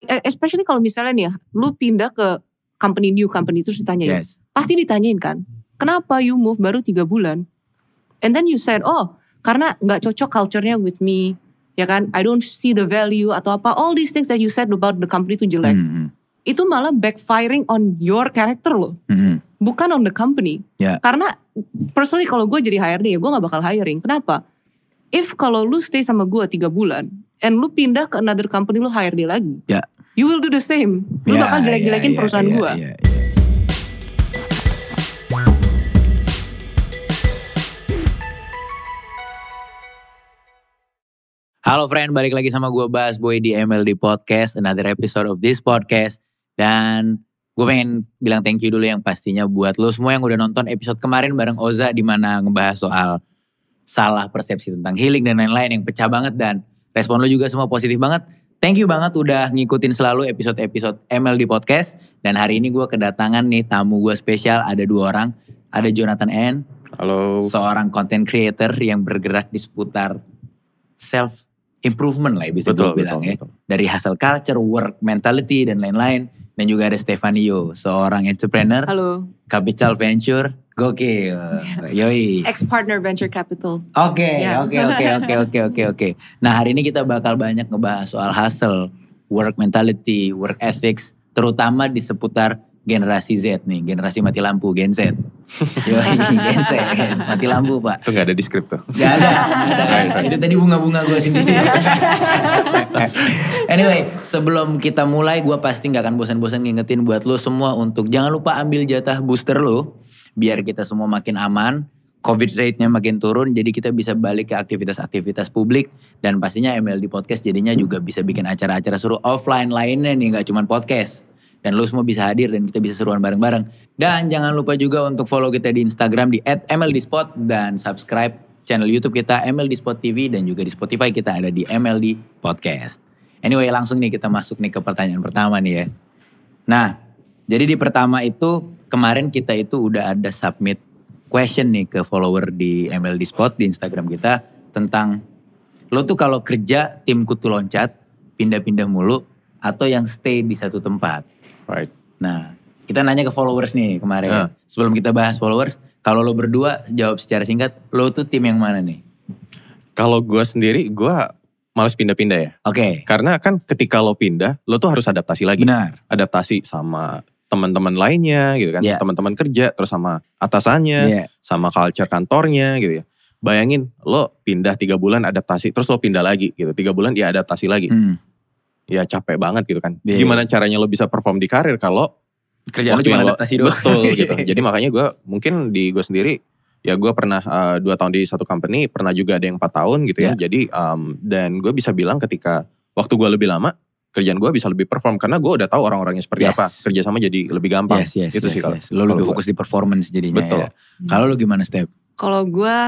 E- especially kalau misalnya nih lu pindah ke company new company terus ditanyain, Yes. pasti ditanyain kan, kenapa you move baru tiga bulan? And then you said, oh karena nggak cocok culture-nya with me, ya kan? I don't see the value atau apa. All these things that you said about the company itu jelek. Hmm, Itu malah backfiring on your character loh, hmm, hmm. bukan on the company. Ya. Karena personally kalau gue jadi HRD ya gue nggak bakal hiring. Kenapa? If kalau lu stay sama gue tiga bulan, and lu pindah ke another company lu HRD lagi, Ya. you will do the same. Lu Ya, bakal jelek-jelekin ya, ya, perusahaan ya, gue. ya, ya. Halo friend, balik lagi sama gue Bas Boy di MLD Podcast, another episode of this podcast. Dan gue pengen bilang thank you dulu yang pastinya buat lo semua yang udah nonton episode kemarin bareng Oza di mana ngebahas soal salah persepsi tentang healing dan lain-lain yang pecah banget dan respon lo juga semua positif banget. Thank you banget udah ngikutin selalu episode-episode MLD Podcast. Dan hari ini gue kedatangan nih tamu gue spesial, ada dua orang. Ada Jonathan N, Halo. seorang content creator yang bergerak di seputar self improvement lah ya bisa Betul, gue bilang betul, ya. betul. Dari hustle culture, work mentality dan lain-lain. Dan juga ada Stefanio, seorang entrepreneur, Halo, capital venture, gokil. Yoi. ex-partner venture capital. Oke, Ya. oke, oke, oke, oke, oke, oke. Nah hari ini kita bakal banyak ngebahas soal hustle, work mentality, work ethics, terutama di seputar generasi Z nih, generasi mati lampu, Gen Z. Yoi, Gen Z, mati lampu pak. Itu gak ada di skrip tuh. Gak ada, gak ada. Itu tadi bunga-bunga gue sendiri. anyway, sebelum kita mulai, gue pasti gak akan bosan-bosan ngingetin buat lo semua untuk jangan lupa ambil jatah booster lo, biar kita semua makin aman. Covid rate-nya makin turun, jadi kita bisa balik ke aktivitas-aktivitas publik. Dan pastinya MLD Podcast jadinya juga bisa bikin acara-acara seru offline lainnya nih, gak cuman podcast. Dan lo semua bisa hadir dan kita bisa seruan bareng-bareng. Dan jangan lupa juga untuk follow kita di Instagram di @mldspot dan subscribe channel YouTube kita MLD Spot TV dan juga di Spotify kita ada di MLD Podcast. Anyway, langsung nih kita masuk nih ke pertanyaan pertama nih ya. Nah, jadi di pertama itu kemarin kita itu udah ada submit question nih ke follower di MLD Spot di Instagram kita tentang lo tuh kalau kerja tim kutu loncat, pindah-pindah mulu atau yang stay di satu tempat. Right. Nah, kita nanya ke followers nih kemarin. Ah. Sebelum kita bahas followers, kalau lo berdua jawab secara singkat, lo tuh tim yang mana nih? Kalau gue sendiri, gue males pindah-pindah ya. Oke, Karena kan ketika lo pindah, lo tuh harus adaptasi lagi. benar. Adaptasi sama teman-teman lainnya gitu kan. Iya. Teman-teman kerja, terus sama atasannya, Iya. sama culture kantornya gitu ya. Bayangin lo pindah tiga bulan adaptasi, terus lo pindah lagi gitu. Tiga bulan ya adaptasi lagi. Hmm. Ya capek banget gitu kan. Iya. Gimana caranya lo bisa perform di karir kalau lo waktu cuma lo- adaptasi doang. Betul gitu. Jadi makanya gue mungkin di gue sendiri ya gue pernah eh, dua tahun di satu company, pernah juga ada yang empat tahun gitu ya. Ya. Jadi um, dan gue bisa bilang ketika waktu gue lebih lama kerjaan gue bisa lebih perform karena gue udah tahu orang-orangnya seperti Yes. apa. Kerja sama jadi lebih gampang. Yes, yes, Itu yes, sih kalau. yes. Lo lebih fokus di performance jadinya Betul. ya. Kalau lo gimana Step? Kalau gue,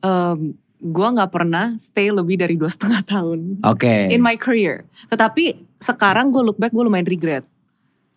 um, gue nggak pernah stay lebih dari dua setengah tahun Oke. in my career. Tetapi sekarang gue look back, gue lumayan regret.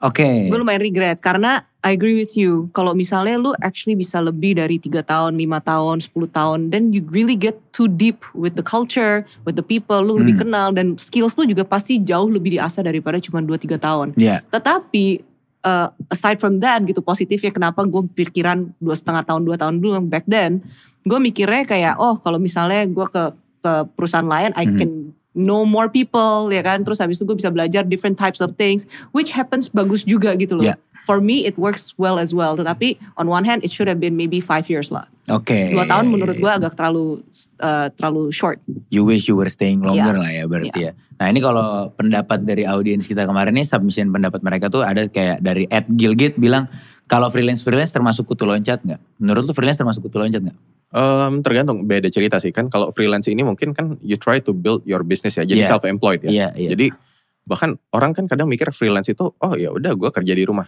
Oke. Gue lumayan regret karena I agree with you. Kalau misalnya lu actually bisa lebih dari tiga tahun, lima tahun, 10 tahun, then you really get too deep with the culture, with the people, lu lebih Hmm. kenal dan skills lu juga pasti jauh lebih diasah daripada cuma 2-3 tahun. Ya. Tetapi uh, aside from that gitu positifnya kenapa gue pikiran dua setengah tahun dua tahun dulu back then, gue mikirnya kayak oh kalau misalnya gue ke ke perusahaan lain I Mhm. can know more people ya kan, terus habis itu gue bisa belajar different types of things, which happens bagus juga gitu loh. Yeah. For me it works well as well, tetapi on one hand it should have been maybe five years lah. Oke. Dua tahun menurut gue agak terlalu uh, terlalu short. You wish you were staying longer Iya. lah ya berarti ya. Nah ini kalau pendapat dari audiens kita kemarin nih submission pendapat mereka tuh ada kayak dari Ed Gilgit bilang kalau freelance freelance termasuk kutu loncat nggak? Menurut lu freelance termasuk kutu loncat nggak? Um, tergantung beda cerita sih kan. Kalau freelance ini mungkin kan you try to build your business ya. Jadi Iya. self employed ya. Iya iya. Jadi bahkan orang kan kadang mikir freelance itu oh ya udah gue kerja di rumah.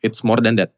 It's more than that.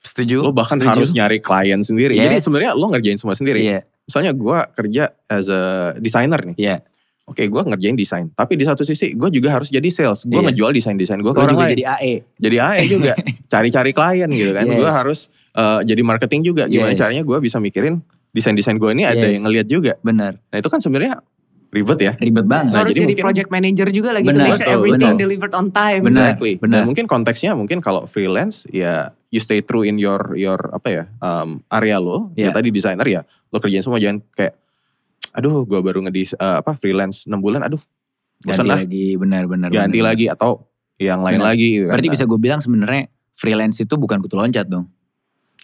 Setuju. Lo bahkan Setuju. harus nyari klien sendiri. Jadi Yes. sebenarnya lo ngerjain semua sendiri. Iya Misalnya gue kerja as a designer nih. iya. Oke gue ngerjain desain. Tapi di satu sisi gue juga harus jadi sales. Gue Iya. ngejual desain-desain gue ke Gue orang juga lain. jadi AE. Jadi AE juga. Cari-cari klien gitu kan. Yes. Gue harus eh, jadi marketing juga. Gimana Yes. caranya gue bisa mikirin desain-desain gue ini ada Yes. yang ngeliat juga. Bener. Nah itu kan sebenarnya ribet ya. Ribet banget. Nah, harus jadi jadi, mungkin- project manager juga lagi to Benar, make sure betul, everything betul. delivered on time. Benar. Exactly. benar. Dan mungkin konteksnya mungkin kalau freelance ya you stay true in your your apa ya um, area lo. Ya Iya. tadi desainer ya lo kerjain semua jangan kayak aduh gua baru ngedis eh, apa freelance 6 bulan aduh bosan ganti lah lagi benar-benar. ganti benar. lagi atau yang lain Benar. lagi. gitu kan. Berarti bisa gue bilang sebenarnya freelance itu bukan kutu loncat dong.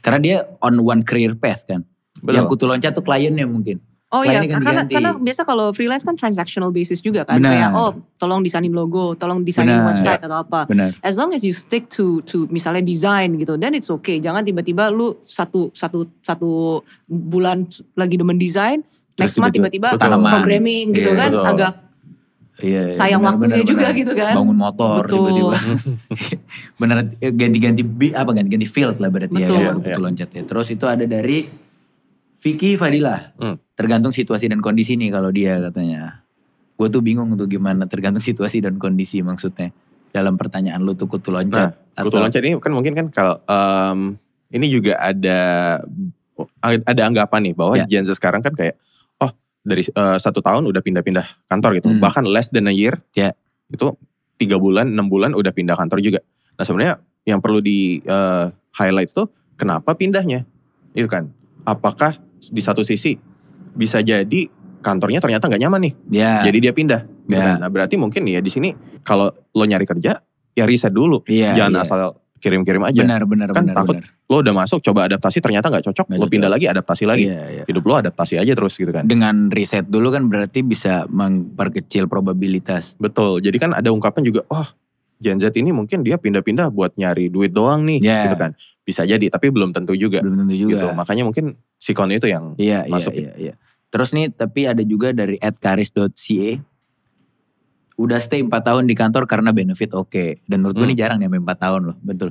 Karena dia on one career path kan. Betul. Yang kutu loncat tuh kliennya mungkin. Oh iya, Kliennya karena karena biasa kalau freelance kan transactional basis juga kan, Benar. kayak oh tolong desainin logo, tolong desainin Benar. website atau apa. Benar. As long as you stick to to misalnya design gitu, then it's okay. Jangan tiba-tiba lu satu satu satu bulan lagi demen desain, next month tiba-tiba programming gitu Iya, kan, betul. agak Iya, iya, Sayang waktunya juga gitu kan. Bangun motor tiba-tiba. Bener eh, ganti-ganti bi- apa ganti-ganti field lah berarti Betul. ya kutu iya. loncat ya. Terus itu ada dari Vicky Fadila. Hmm. Tergantung situasi dan kondisi nih kalau dia katanya. Gue tuh bingung tuh gimana tergantung situasi dan kondisi maksudnya. Dalam pertanyaan lu tuh kutu loncat. Nah, kutu loncat ini kan mungkin kan kalau em, ini juga ada ada anggapan nih bahwa Ya. Gen Z sekarang kan kayak oh dari eh, satu tahun udah pindah-pindah kantor gitu Hmm. bahkan less than a year Ya. itu tiga bulan enam bulan udah pindah kantor juga nah sebenarnya yang perlu di eh, highlight itu kenapa pindahnya itu kan apakah di satu sisi bisa jadi kantornya ternyata nggak nyaman nih Ya. jadi dia pindah gitu Ya. kan. nah berarti mungkin ya di sini kalau lo nyari kerja ya riset dulu Iya, jangan iya. asal kirim-kirim aja Benar benar Kan benar takut benar. lo udah masuk coba adaptasi ternyata nggak cocok Nggak lo cocok. pindah lagi adaptasi lagi Iya, iya. hidup lo adaptasi aja terus gitu kan Dengan riset dulu kan berarti bisa memperkecil probabilitas. betul jadi kan ada ungkapan juga oh Gen Z ini mungkin dia pindah-pindah buat nyari duit doang nih Ya. gitu kan bisa jadi tapi belum tentu juga Belum tentu juga. gitu makanya mungkin sikon itu yang Iya, iya, masuk. iya, iya. Terus nih, tapi ada juga dari @karis.ca. Udah stay 4 tahun di kantor karena benefit oke. Dan menurut gue Hmm. nih jarang nih sampai 4 tahun loh, betul.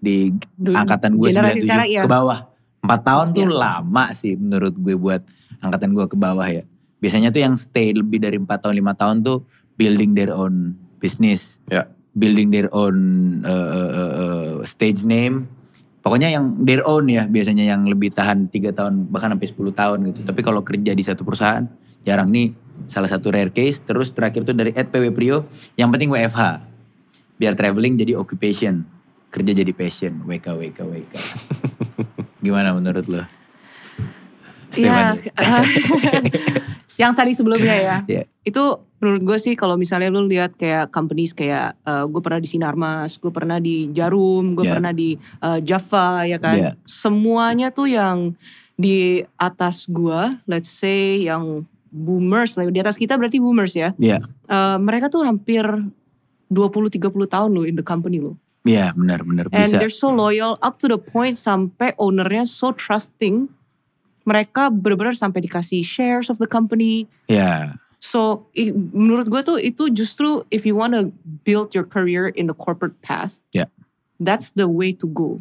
Di angkatan gue generasi 97 sekarang ya. ke bawah. 4 tahun tuh Iya. lama sih menurut gue buat angkatan gue ke bawah ya. Biasanya tuh yang stay lebih dari 4 tahun, 5 tahun tuh building their own business. Ya. Building their own uh, uh, uh, stage name. Pokoknya yang their own ya biasanya yang lebih tahan 3 tahun bahkan sampai 10 tahun gitu. Tapi kalau kerja di satu perusahaan jarang nih salah satu rare case. Terus terakhir tuh dari @pw Prio yang penting WFH. Biar traveling jadi occupation, kerja jadi passion. WK WK WK. Gimana menurut lo? Iya, Statement. yang tadi sebelumnya ya. Iya. Itu menurut gue sih kalau misalnya lu lihat kayak companies kayak gue pernah di Sinarmas, gue pernah di Jarum, gue Iya. pernah di eh, Java ya kan. Iya. Semuanya tuh yang di atas gue, let's say yang boomers lah, di atas kita berarti boomers ya. Iya, Eh, mereka tuh hampir 20-30 tahun loh in the company loh. iya benar benar And bisa. they're so loyal up to the point sampai ownernya so trusting. Mereka benar-benar sampai dikasih shares of the company. Ya, So menurut gue tuh itu justru if you wanna build your career in the corporate path, Yeah. that's the way to go.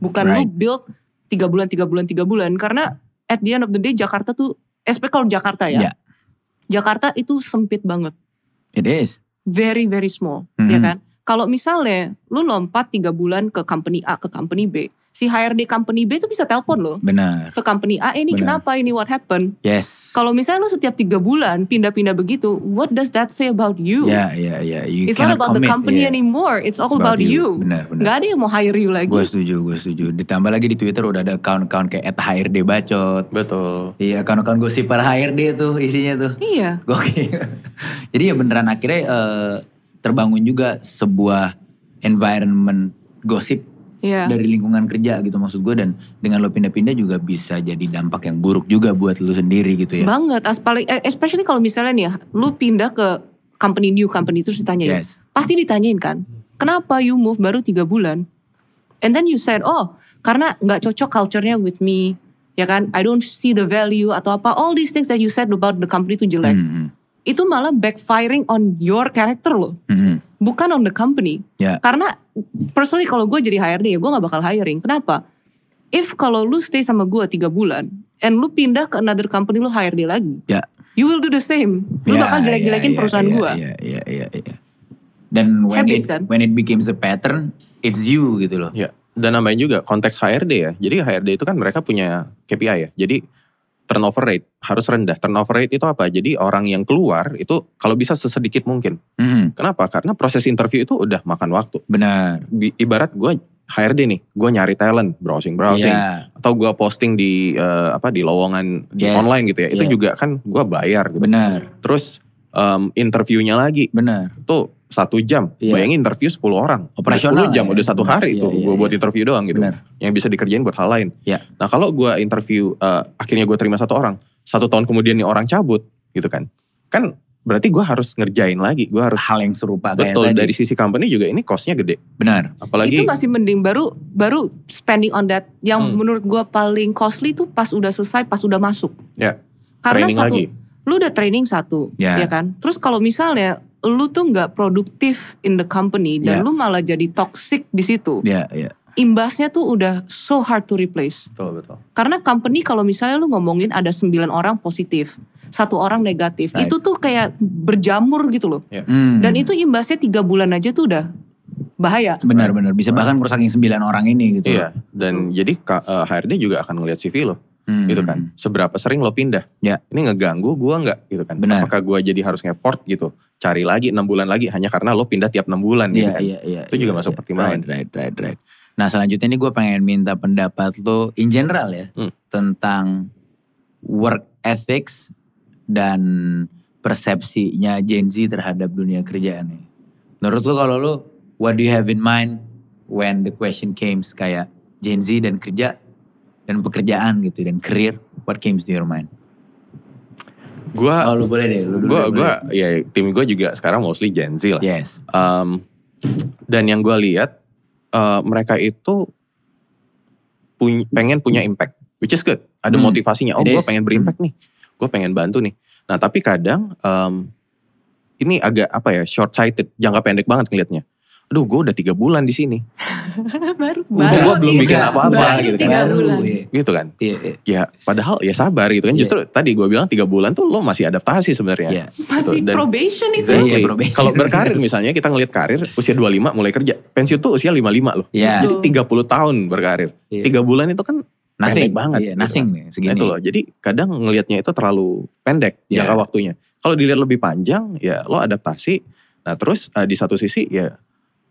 Bukan lu Right. build tiga bulan, tiga bulan, tiga bulan. Karena at the end of the day Jakarta tuh, especially kalau Jakarta ya, Yeah. Jakarta itu sempit banget, it is. very very small, Mhm. ya kan? Kalau misalnya lu lompat tiga bulan ke company A ke company B, si HRD company B tuh bisa telepon lo Benar. ke company A ini Benar. kenapa ini what happened? Yes. Kalau misalnya lu setiap tiga bulan pindah-pindah begitu, what does that say about you? Ya, ya, ya. You It's not about the commit, company yeah. anymore. It's all It's about, you. Benar, benar. Gak ada yang mau hire you lagi. Gue setuju, gue setuju. Ditambah lagi di Twitter udah ada account-account kayak @hrd bacot. betul Iya, account-account gosip para HRD tuh isinya tuh. Iya. Gokil. Jadi ya beneran akhirnya eh, terbangun juga sebuah environment gosip Iya. dari lingkungan kerja gitu maksud gue dan dengan lo pindah-pindah juga bisa jadi dampak yang buruk juga buat lo sendiri gitu ya. Banget. As paling, eh, especially kalau misalnya nih, ya, lu pindah ke company new company terus ditanyain. Yes. Pasti ditanyain kan, kenapa you move baru tiga bulan? And then you said, oh karena nggak cocok culture-nya with me. Ya kan, I don't see the value atau apa. All these things that you said about the company itu jelek. Hmm, Itu malah backfiring on your character loh. hmm, hmm. bukan on the company. Ya. Karena personally kalau gue jadi HRD ya gue gak bakal hiring. Kenapa? If kalau lu stay sama gue tiga bulan and lu pindah ke another company lu hire dia lagi, Ya. you will do the same. Lu Ya, bakal jelek-jelekin ya, ya, perusahaan ya, gue. Iya, iya, iya, iya. Dan when Habit it kan? when it becomes a pattern, it's you gitu loh. Ya, dan nambahin juga konteks HRD ya. Jadi HRD itu kan mereka punya KPI ya. Jadi turnover rate harus rendah. Turnover rate itu apa? Jadi orang yang keluar itu kalau bisa sesedikit mungkin. Hmm, Kenapa? Karena proses interview itu udah makan waktu. benar. Ibarat gue HRD nih, gue nyari talent, browsing browsing, Iya, atau gue posting di eh, apa di lowongan di Yes. online gitu ya. Itu Iya. juga kan gue bayar gitu. benar, Terus em, interviewnya lagi benar. tuh satu jam. Iya. Bayangin interview 10 orang. Operasional 10 jam ya. udah satu hari Iya, tuh iya, gue buat iya. interview doang gitu. Benar. Yang bisa dikerjain buat hal lain. Iya. Nah kalau gue interview eh, akhirnya gue terima satu orang, satu tahun kemudian nih orang cabut gitu kan. Kan berarti gue harus ngerjain lagi. Gue harus Hal yang serupa kayak betul tadi. dari sisi company juga ini costnya gede. Benar. Apalagi itu masih mending baru baru spending on that yang Hmm. menurut gua paling costly tuh pas udah selesai pas udah masuk Ya, karena training satu lagi. lu udah training satu Ya. ya kan terus kalau misalnya lu tuh nggak produktif in the company dan Ya. lu malah jadi toxic di situ Iya, iya. imbasnya tuh udah so hard to replace Betul betul. karena company kalau misalnya lu ngomongin ada 9 orang positif satu orang negatif Right. itu tuh kayak berjamur gitu loh Hmm. dan itu imbasnya tiga bulan aja tuh udah bahaya benar-benar bisa bahkan merusakin sembilan orang ini gitu. Iya, dan jadi ka- eh, HRD juga akan ngeliat CV lo, Hmm. gitu kan. Seberapa sering lo pindah? Ya. Ini ngeganggu gua nggak, gitu kan? Benar. Apakah gua jadi harus nge-effort gitu? Cari lagi enam bulan lagi hanya karena lo pindah tiap enam bulan, gitu Iya, kan? iya, iya. Itu juga iya, masuk iya. pertimbangan. Right, right, right, right. Nah selanjutnya ini gue pengen minta pendapat lo in general ya Hmm. tentang work ethics dan persepsinya Gen Z terhadap dunia kerjaan nih. Menurut lo kalau lo what do you have in mind when the question comes kayak Gen Z dan kerja dan pekerjaan gitu dan career what comes to your mind? Gua, Oh lu boleh deh. Lu gua, gua, boleh. ya tim gua juga sekarang mostly Gen Z lah. Yes. Um, dan yang gua lihat eh, mereka itu puny- pengen punya impact, which is good. Ada Hmm, motivasinya. Oh, gue pengen berimpact nih. Gue pengen bantu nih. Nah, tapi kadang em, ini agak apa ya, short sighted, jangka pendek banget ngelihatnya. Aduh, gue udah tiga bulan di sini, baru Udah, gua belum tiga- bikin apa-apa baru gitu kan. tiga Baru, bulan. iya. gitu kan? Iya, iya. Ya, padahal ya sabar gitu kan. Iya. Justru tadi gue bilang tiga bulan tuh lo masih adaptasi sebenarnya. Iya. masih Dan- probation itu Exactly. Iya, probation. Kalau berkarir misalnya kita ngelihat karir usia 25 mulai kerja. Pensiun tuh usia 55 loh. Iya. Jadi 30 tahun berkarir. Iya. Tiga bulan itu kan Nothing pendek banget. Iya, gitu nothing nih Nah, segini. itu loh. Jadi kadang ngelihatnya itu terlalu pendek Iya. jangka waktunya. Kalau dilihat lebih panjang ya lo adaptasi. Nah terus eh, di satu sisi ya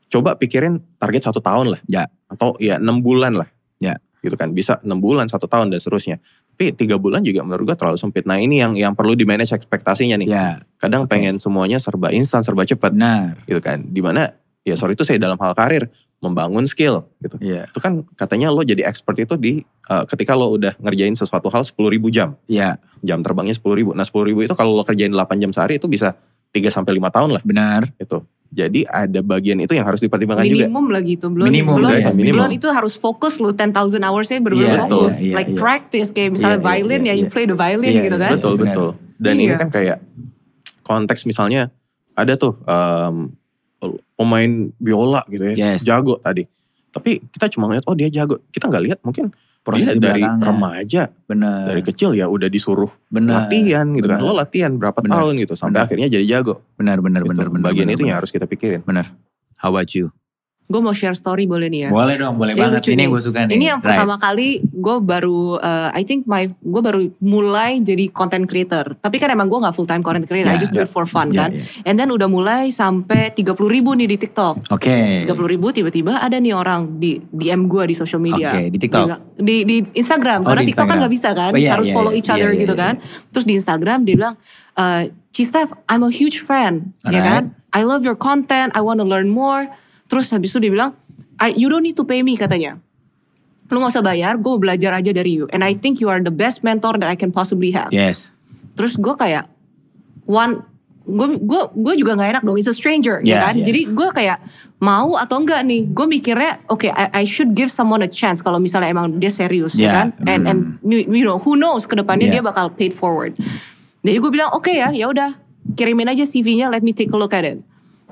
coba pikirin target satu tahun lah. Ya. Atau ya enam bulan lah. Ya. Gitu kan. Bisa enam bulan, satu tahun dan seterusnya. Tapi tiga bulan juga menurut gue terlalu sempit. Nah ini yang yang perlu di manage ekspektasinya nih. Ya, Kadang Oke. pengen semuanya serba instan, serba cepat benar. gitu kan. Di mana ya sorry itu saya dalam hal karir membangun skill gitu. Iya. Itu kan katanya lo jadi expert itu di eh, ketika lo udah ngerjain sesuatu hal 10 ribu jam. Iya, Jam terbangnya 10 ribu. Nah 10 ribu itu kalau lo kerjain 8 jam sehari itu bisa 3 sampai 5 tahun lah benar. gitu. Jadi ada bagian itu yang harus dipertimbangkan juga. minimum lagi itu belum Minimum, belum, saya, minimum. belum itu harus fokus lu 10,000 hours-nya benar-benar Iya, fokus iya, iya, like iya. practice kayak misalnya Iya, iya, violin iya, ya you iya. play the violin Iya, gitu iya, kan Betul Benar. betul. Dan Iya. ini kan kayak konteks misalnya ada tuh em, pemain biola gitu ya, Yes. jago tadi. Tapi kita cuma ngeliat oh dia jago. Kita nggak lihat mungkin Proses dia di dari remaja Benar. dari kecil ya udah disuruh benar. latihan gitu kan. benar. Lo latihan berapa Benar. tahun gitu sampai Benar. akhirnya jadi jago. Benar, benar, Gitu. benar, benar. Bagian itu yang harus kita pikirin. Benar. How about you? Gue mau share story boleh nih ya Boleh dong, boleh Jadi banget. lucu Ini gue suka nih. Ini yang Right. pertama kali gue baru, uh, I think my, gue baru mulai jadi content creator. Tapi kan emang gue gak full time content creator, Ya, I just do it for fun Ya, kan. ya. And then udah mulai sampai 30 ribu nih di TikTok. Oke. 30 ribu tiba-tiba ada nih orang di DM gue di social media. Oke, di TikTok? Di, di Instagram, Oh, karena di TikTok kan Instagram. gak bisa kan, Oh, iya, harus iya, follow iya. each other iya, gitu iya. kan. Terus di Instagram dia bilang, uh, Cistef, I'm a huge fan, ya kan. I love your content, I want to learn more. Terus habis itu dia bilang, I, you don't need to pay me katanya. Lu gak usah bayar, gue belajar aja dari you. And I think you are the best mentor that I can possibly have. Yes. Terus gue kayak one gue gue gue juga nggak enak dong it's a stranger ya Yeah, kan yeah. jadi gue kayak mau atau enggak nih gue mikirnya oke I, I should give someone a chance kalau misalnya emang dia serius Yeah, ya kan and and you, you know who knows ke depannya Yeah. dia bakal paid forward jadi gue bilang oke ya ya udah kirimin aja CV-nya let me take a look at it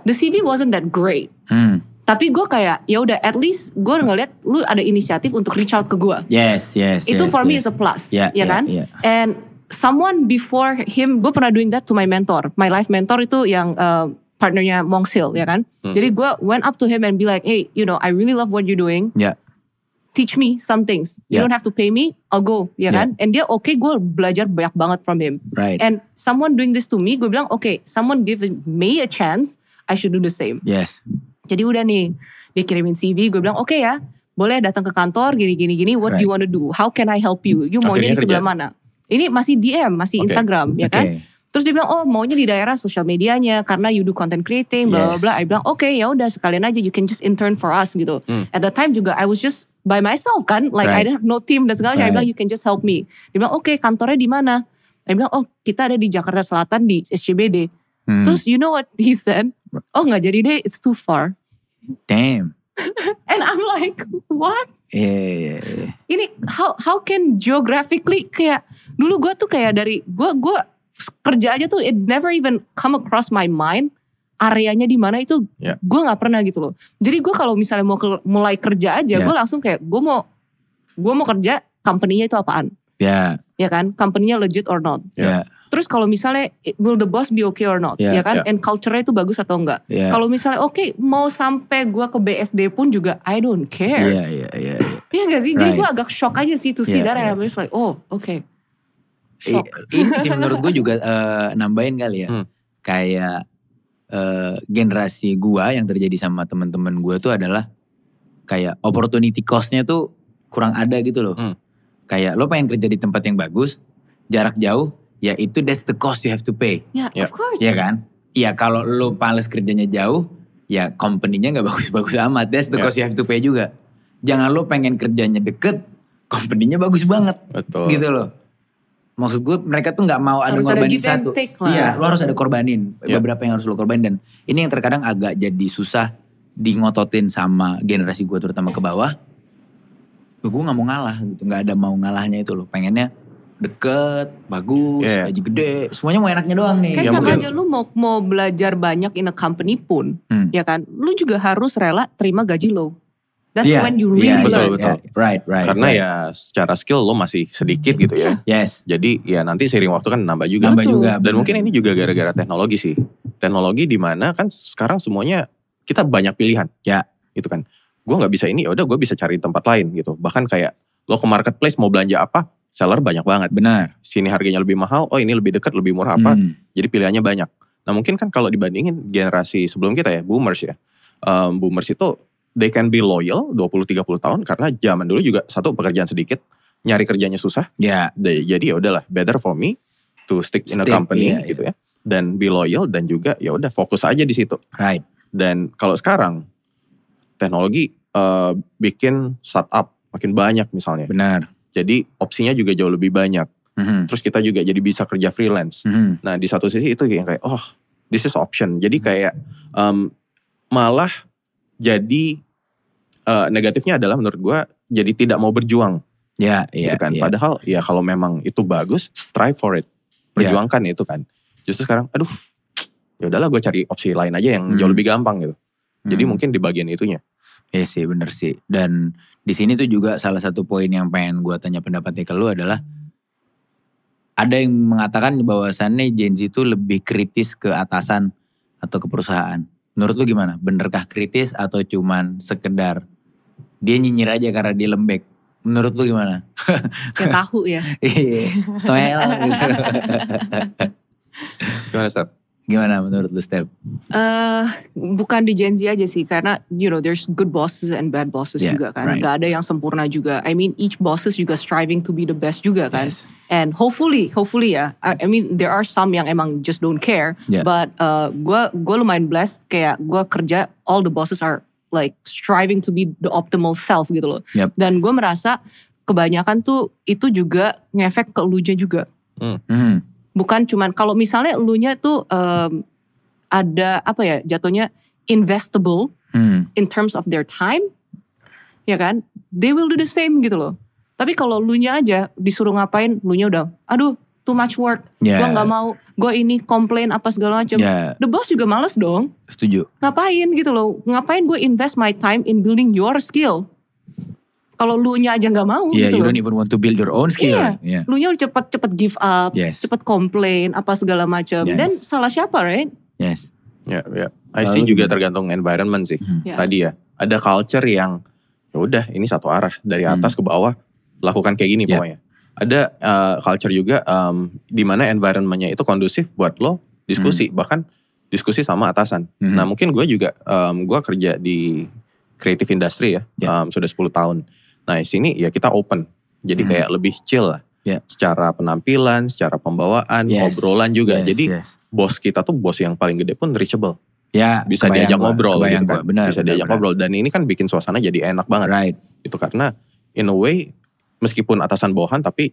the CV wasn't that great Hmm. tapi gue kayak ya udah at least gue ngeliat lu ada inisiatif untuk reach out ke gue Yes, yes, itu yes, for me yes. is a plus Yeah, ya yeah, kan yeah. and someone before him gue pernah doing that to my mentor my life mentor itu yang uh, partnernya Monks Hill ya kan Hmm. jadi gue went up to him and be like hey you know I really love what you're doing Ya. teach me some things. You Yeah. don't have to pay me, I'll go, ya Yeah. kan? And dia oke, gue belajar banyak banget from him. Right. And someone doing this to me, gue bilang, oke, someone give me a chance, I should do the same. yes. Jadi udah nih, dia kirimin CV, gue bilang, oke ya, boleh datang ke kantor, gini, gini, gini, what do you Right. want to do? How can I help you? You maunya Akhirnya di sebelah kerja. mana? Ini masih DM, masih Oke. Instagram, ya kan? Terus dia bilang, oh maunya di daerah sosial medianya karena you do content creating, bla bla Yes. bla. I bilang, oke ya udah sekalian aja, you can just intern for us gitu. Hmm. At the time juga I was just by myself kan, like I Right. don't have no team dan segala macam. I Right. bilang, you can just help me. Dia bilang, oke kantornya di mana? I bilang, oh kita ada di Jakarta Selatan di SCBD. Hmm. Terus you know what he said? Oh nggak jadi deh, it's too far. Damn. And I'm like, what? Iya, iya, iya. Ini how how can geographically kayak dulu gue tuh kayak dari gue gue kerja aja tuh it never even come across my mind areanya di mana itu Ya. gue nggak pernah gitu loh. Jadi gue kalau misalnya mau ke- mulai kerja aja Ya. gue langsung kayak gue mau gue mau kerja company-nya itu apaan Ya, ya kan company-nya legit or not. ya, Terus kalau misalnya will the boss be okay or not Ya, ya kan ya. and culture-nya itu bagus atau enggak. ya. Kalau misalnya oke mau sampai gue ke BSD pun juga I don't care. Iya, iya, iya. iya. Iya gak sih? Jadi Right. gue agak shock aja sih to see Yeah, that and yeah. I was like, oh oke. I- Shock. Ini sih menurut gue juga eh, nambahin kali ya. Hmm. Kayak eh, generasi gua yang terjadi sama teman-teman gua tuh adalah kayak opportunity cost-nya tuh kurang ada gitu loh. Hmm. Kayak lo pengen kerja di tempat yang bagus, jarak jauh, ya itu that's the cost you have to pay. Ya, Yeah. of course. Iya kan? Iya kalau lo pales kerjanya jauh, ya company-nya nggak bagus-bagus amat. That's the Yeah. cost you have to pay juga. Jangan lo pengen kerjanya deket, company-nya bagus banget. Betul. Gitu loh. Maksud gue mereka tuh nggak mau ada Harus ada and satu. Iya, lo harus ada korbanin. Iya. Beberapa yang harus lo korbanin dan ini yang terkadang agak jadi susah di ngototin sama generasi gue terutama ke bawah. Gue nggak mau ngalah gitu, nggak ada mau ngalahnya itu loh. Pengennya deket, bagus, Iya. gaji gede, semuanya mau enaknya doang nih. Kayak Ya, sama mungkin. aja lu mau mau belajar banyak in a company pun, Hmm. ya kan? Lu juga harus rela terima gaji low. That's Iya, when you iya, really betul, learn. betul. iya, right, right. Karena right. ya secara skill lo masih sedikit gitu ya. Yes, Jadi ya nanti seiring waktu kan nambah juga. nambah Betul. juga. Dan mungkin ini juga gara-gara teknologi sih. Teknologi di mana kan sekarang semuanya kita banyak pilihan. Ya. Gitu kan. Gue nggak bisa ini, ya udah gue bisa cari tempat lain gitu. Bahkan kayak lo ke marketplace mau belanja apa, seller banyak banget. benar. Sini harganya lebih mahal, oh ini lebih dekat, lebih murah apa. Hmm. Jadi pilihannya banyak. Nah mungkin kan kalau dibandingin generasi sebelum kita ya, boomers ya. Em, boomers itu they can be loyal 20-30 tahun karena zaman dulu juga satu pekerjaan sedikit, nyari kerjanya susah. Ya, Da- Jadi ya udahlah better for me to stick in a company iya, gitu ya. Dan be loyal dan juga ya udah fokus aja di situ. right. Dan kalau sekarang teknologi eh, bikin startup makin banyak misalnya. Benar. Jadi opsinya juga jauh lebih banyak. Mhm. Terus kita juga jadi bisa kerja freelance. Mhm. Nah di satu sisi itu yang kayak oh this is option. Jadi kayak em, malah jadi eh, negatifnya adalah menurut gua jadi tidak mau berjuang Ya, iya, gitu kan. iya. Padahal ya kalau memang itu bagus strive for it. Perjuangkan itu kan. Justru sekarang aduh ya udahlah gue cari opsi lain aja yang jauh Hmm. lebih gampang gitu. Jadi Hmm. mungkin di bagian itunya. Iya sih bener sih. Dan di sini tuh juga salah satu poin yang pengen gue tanya pendapatnya ke lu adalah ada yang mengatakan bahwasannya Gen Z itu lebih kritis ke atasan atau ke perusahaan. Menurut lu gimana? Benerkah kritis atau cuman sekedar dia nyinyir aja karena dia lembek? Menurut lu gimana? Kayak tahu ya. Iya, toel gitu. Gimana Steph? Gimana menurut lu Step? Eh, bukan di Gen Z aja sih karena you know there's good bosses and bad bosses Yeah, juga kan. right. Gak ada yang sempurna juga. I mean each bosses juga striving to be the best juga kan. Yes. And hopefully, hopefully ya. I, I mean there are some yang emang just don't care. Yeah. But uh, gue gue lumayan blessed kayak gue kerja all the bosses are like striving to be the optimal self gitu loh. Yep. Dan gue merasa kebanyakan tuh itu juga ngefek ke elunya juga. Hmm. Bukan cuman kalau misalnya elunya tuh um, ada apa ya jatuhnya investable Hmm. in terms of their time, ya kan? They will do the same gitu loh. Tapi kalau lu nya aja disuruh ngapain, lu nya udah, aduh too much work, Ya. gua nggak mau, gue ini komplain apa segala macam. Ya, The boss juga males dong, setuju. ngapain gitu loh? Ngapain gue invest my time in building your skill? Kalau lu nya aja nggak mau Yeah, gitu you don't even want to build your own skill. Iya. Yeah. Lu nya udah cepet-cepet give up, Yes. cepet komplain apa segala macam. Yes. Dan salah siapa, right? Yes. Ya, ya. I Lalu see juga gimana? tergantung environment sih. Hmm. Ya. Tadi ya, ada culture yang ya udah ini satu arah dari Hmm. atas ke bawah lakukan kayak gini Ya. pokoknya. Ada uh, culture juga um, di mana environmentnya itu kondusif buat lo diskusi bahkan diskusi sama atasan. Hmm. Nah mungkin gue juga um, gue kerja di creative industry ya Ya. um, sudah 10 tahun. Nah di sini ya kita open jadi Hmm. kayak lebih chill lah. Ya. Secara penampilan, secara pembawaan, Yes. obrolan juga. Yes, Jadi yes. bos kita tuh bos yang paling gede pun reachable. ya Bisa diajak gua, ngobrol gitu kan. gua. Benar, Bisa benar, diajak benar. ngobrol dan ini kan bikin suasana jadi enak banget. Right. Itu karena in a way meskipun atasan bawahan tapi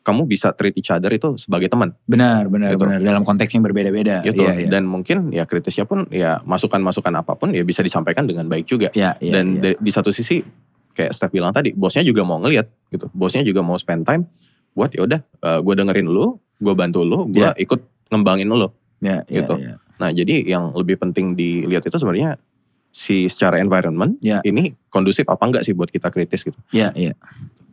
kamu bisa treat each other itu sebagai teman Benar, benar, Gitu. benar. Dalam konteks yang berbeda-beda. gitu. Iya, iya. Dan mungkin ya kritisnya pun ya masukan-masukan apa pun ya bisa disampaikan dengan baik juga. Iya, iya, dan iya. di, di satu sisi kayak Steph bilang tadi, bosnya juga mau ngelihat gitu. Bosnya juga mau spend time buat ya udah gue dengerin lu, gue bantu lu, gue Ya. ikut ngembangin lu. Iya, iya, gitu. iya. Nah, jadi yang lebih penting dilihat itu sebenarnya si secara environment Ya. ini kondusif apa enggak sih buat kita kritis gitu. Iya, iya.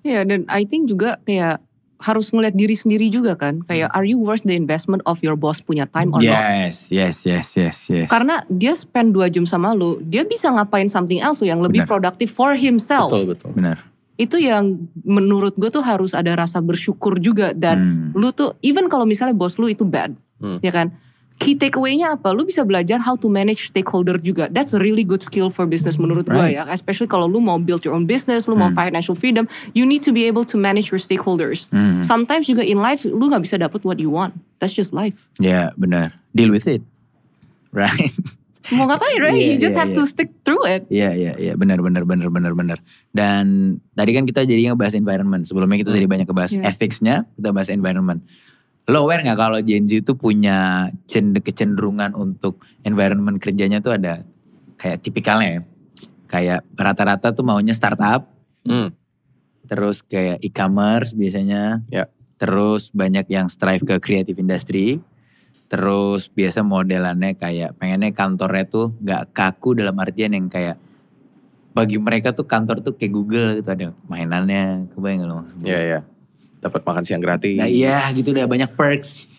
Ya dan I think juga kayak harus ngeliat diri sendiri juga kan. Kayak are you worth the investment of your boss punya time or not? Yes, yes, yes, yes, yes. Karena dia spend 2 jam sama lu, dia bisa ngapain something else yang lebih Benar. productive for himself. Betul, betul. Benar. Itu yang menurut gue tuh harus ada rasa bersyukur juga dan Hmm. lu tuh even kalau misalnya bos lu itu bad, Hmm. ya kan? Key takeaway-nya apa? Lu bisa belajar how to manage stakeholder juga. That's a really good skill for business menurut gue Right. ya. Especially kalau lu mau build your own business, lu mau Hmm. financial freedom, you need to be able to manage your stakeholders. Hmm. Sometimes juga in life lu nggak bisa dapet what you want. That's just life. Ya, benar. Deal with it. Right. Mau ngapain, right? Iya, you just iya, have iya. to stick through it. Iya, iya, iya. Benar, benar, benar, benar, benar. Dan tadi kan kita jadi ngebahas environment. Sebelumnya kita Hmm. tadi banyak ngebahas Iya. ethics-nya, kita bahas environment. Lo aware gak kalau Gen Z itu punya cend- kecenderungan untuk environment kerjanya tuh ada kayak tipikalnya ya. Kayak rata-rata tuh maunya startup, Hmm. terus kayak e-commerce biasanya. Ya. Terus banyak yang strive ke creative industry. Terus biasa modelannya kayak pengennya kantornya tuh gak kaku dalam artian yang kayak bagi mereka tuh kantor tuh kayak Google gitu ada mainannya, kebayang lo maksud gue? Iya, iya. Dapat makan siang gratis. Nah iya gitu udah banyak perks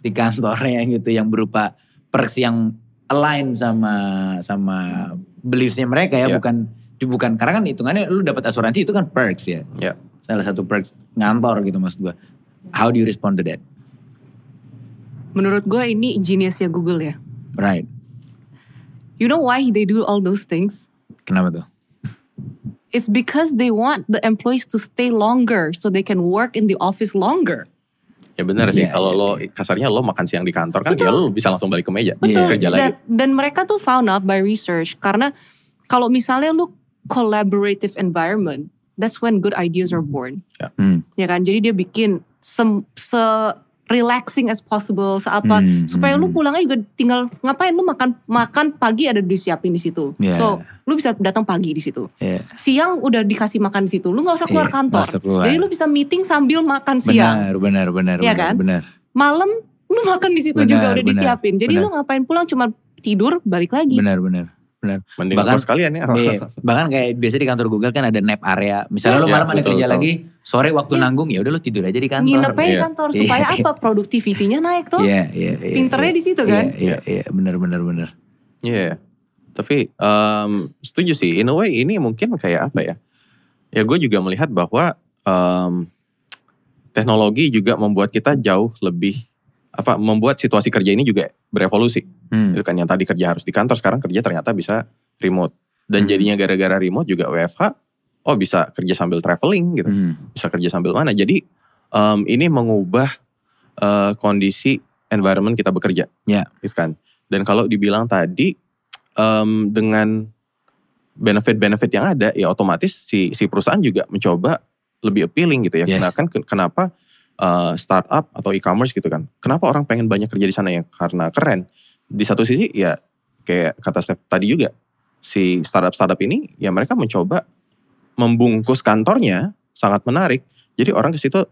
di kantornya gitu yang berupa perks yang align sama sama beliefsnya mereka ya Iya. bukan bukan karena kan hitungannya lu dapat asuransi itu kan perks ya. Iya. Salah satu perks ngantor gitu maksud gua. How do you respond to that? Menurut gue ini geniusnya Google ya. Right. You know why they do all those things? Kenapa tuh? It's because they want the employees to stay longer so they can work in the office longer. Ya benar sih. Iya, Kalau iya, lo kasarnya lo makan siang di kantor kan ya lo bisa langsung balik ke meja. Betul. Kerja dan, lagi. dan mereka tuh found out by research karena kalau misalnya lu collaborative environment, that's when good ideas are born. Hmm. Ya kan? Jadi dia bikin sem- se relaxing as possible, seapa Hmm, supaya lu hmm. pulangnya juga tinggal ngapain lu makan makan pagi ada disiapin di situ. Yeah. So, lu bisa datang pagi di situ. Iya. Siang udah dikasih makan di situ. Lu nggak usah keluar Iya, kantor. usah keluar. Jadi lu bisa meeting sambil makan siang. Benar, benar, benar, benar, kan? benar. Malam lu makan di situ Benar, juga udah benar, disiapin. Jadi benar. lu ngapain pulang cuma tidur balik lagi. Benar, benar. Benar. Mending Bahkan- kos kalian ya. Iya, bahkan kayak biasa di kantor Google kan ada nap area. Misalnya lo Iya, malam ada betul, kerja betul. lagi, sore waktu Iya. nanggung ya udah lo tidur aja di kantor. Nginep aja di Iya. kantor Iya. supaya apa? Productivity-nya naik tuh. Iya, iya, iya. Pinternya iya. di situ kan? Iya, iya, iya, benar, benar, benar. Iya. Tapi em, setuju sih. In a way ini mungkin kayak apa ya? Ya gue juga melihat bahwa em, teknologi juga membuat kita jauh lebih apa membuat situasi kerja ini juga berevolusi. Hmm. Itu kan yang tadi kerja harus di kantor sekarang kerja ternyata bisa remote. Dan Hmm. jadinya gara-gara remote juga WFH oh bisa kerja sambil traveling gitu. Hmm. Bisa kerja sambil mana. Jadi em, ini mengubah eh, kondisi environment kita bekerja. Ya. Gitu kan. Dan kalau dibilang tadi em, dengan benefit-benefit yang ada ya otomatis si si perusahaan juga mencoba lebih appealing gitu ya. Yes. Nah, kan ke- kenapa eh, startup atau e-commerce gitu kan. Kenapa orang pengen banyak kerja di sana ya? Karena keren. Di satu sisi ya kayak kata Steph tadi juga si startup-startup ini ya mereka mencoba membungkus kantornya sangat menarik. Jadi orang ke situ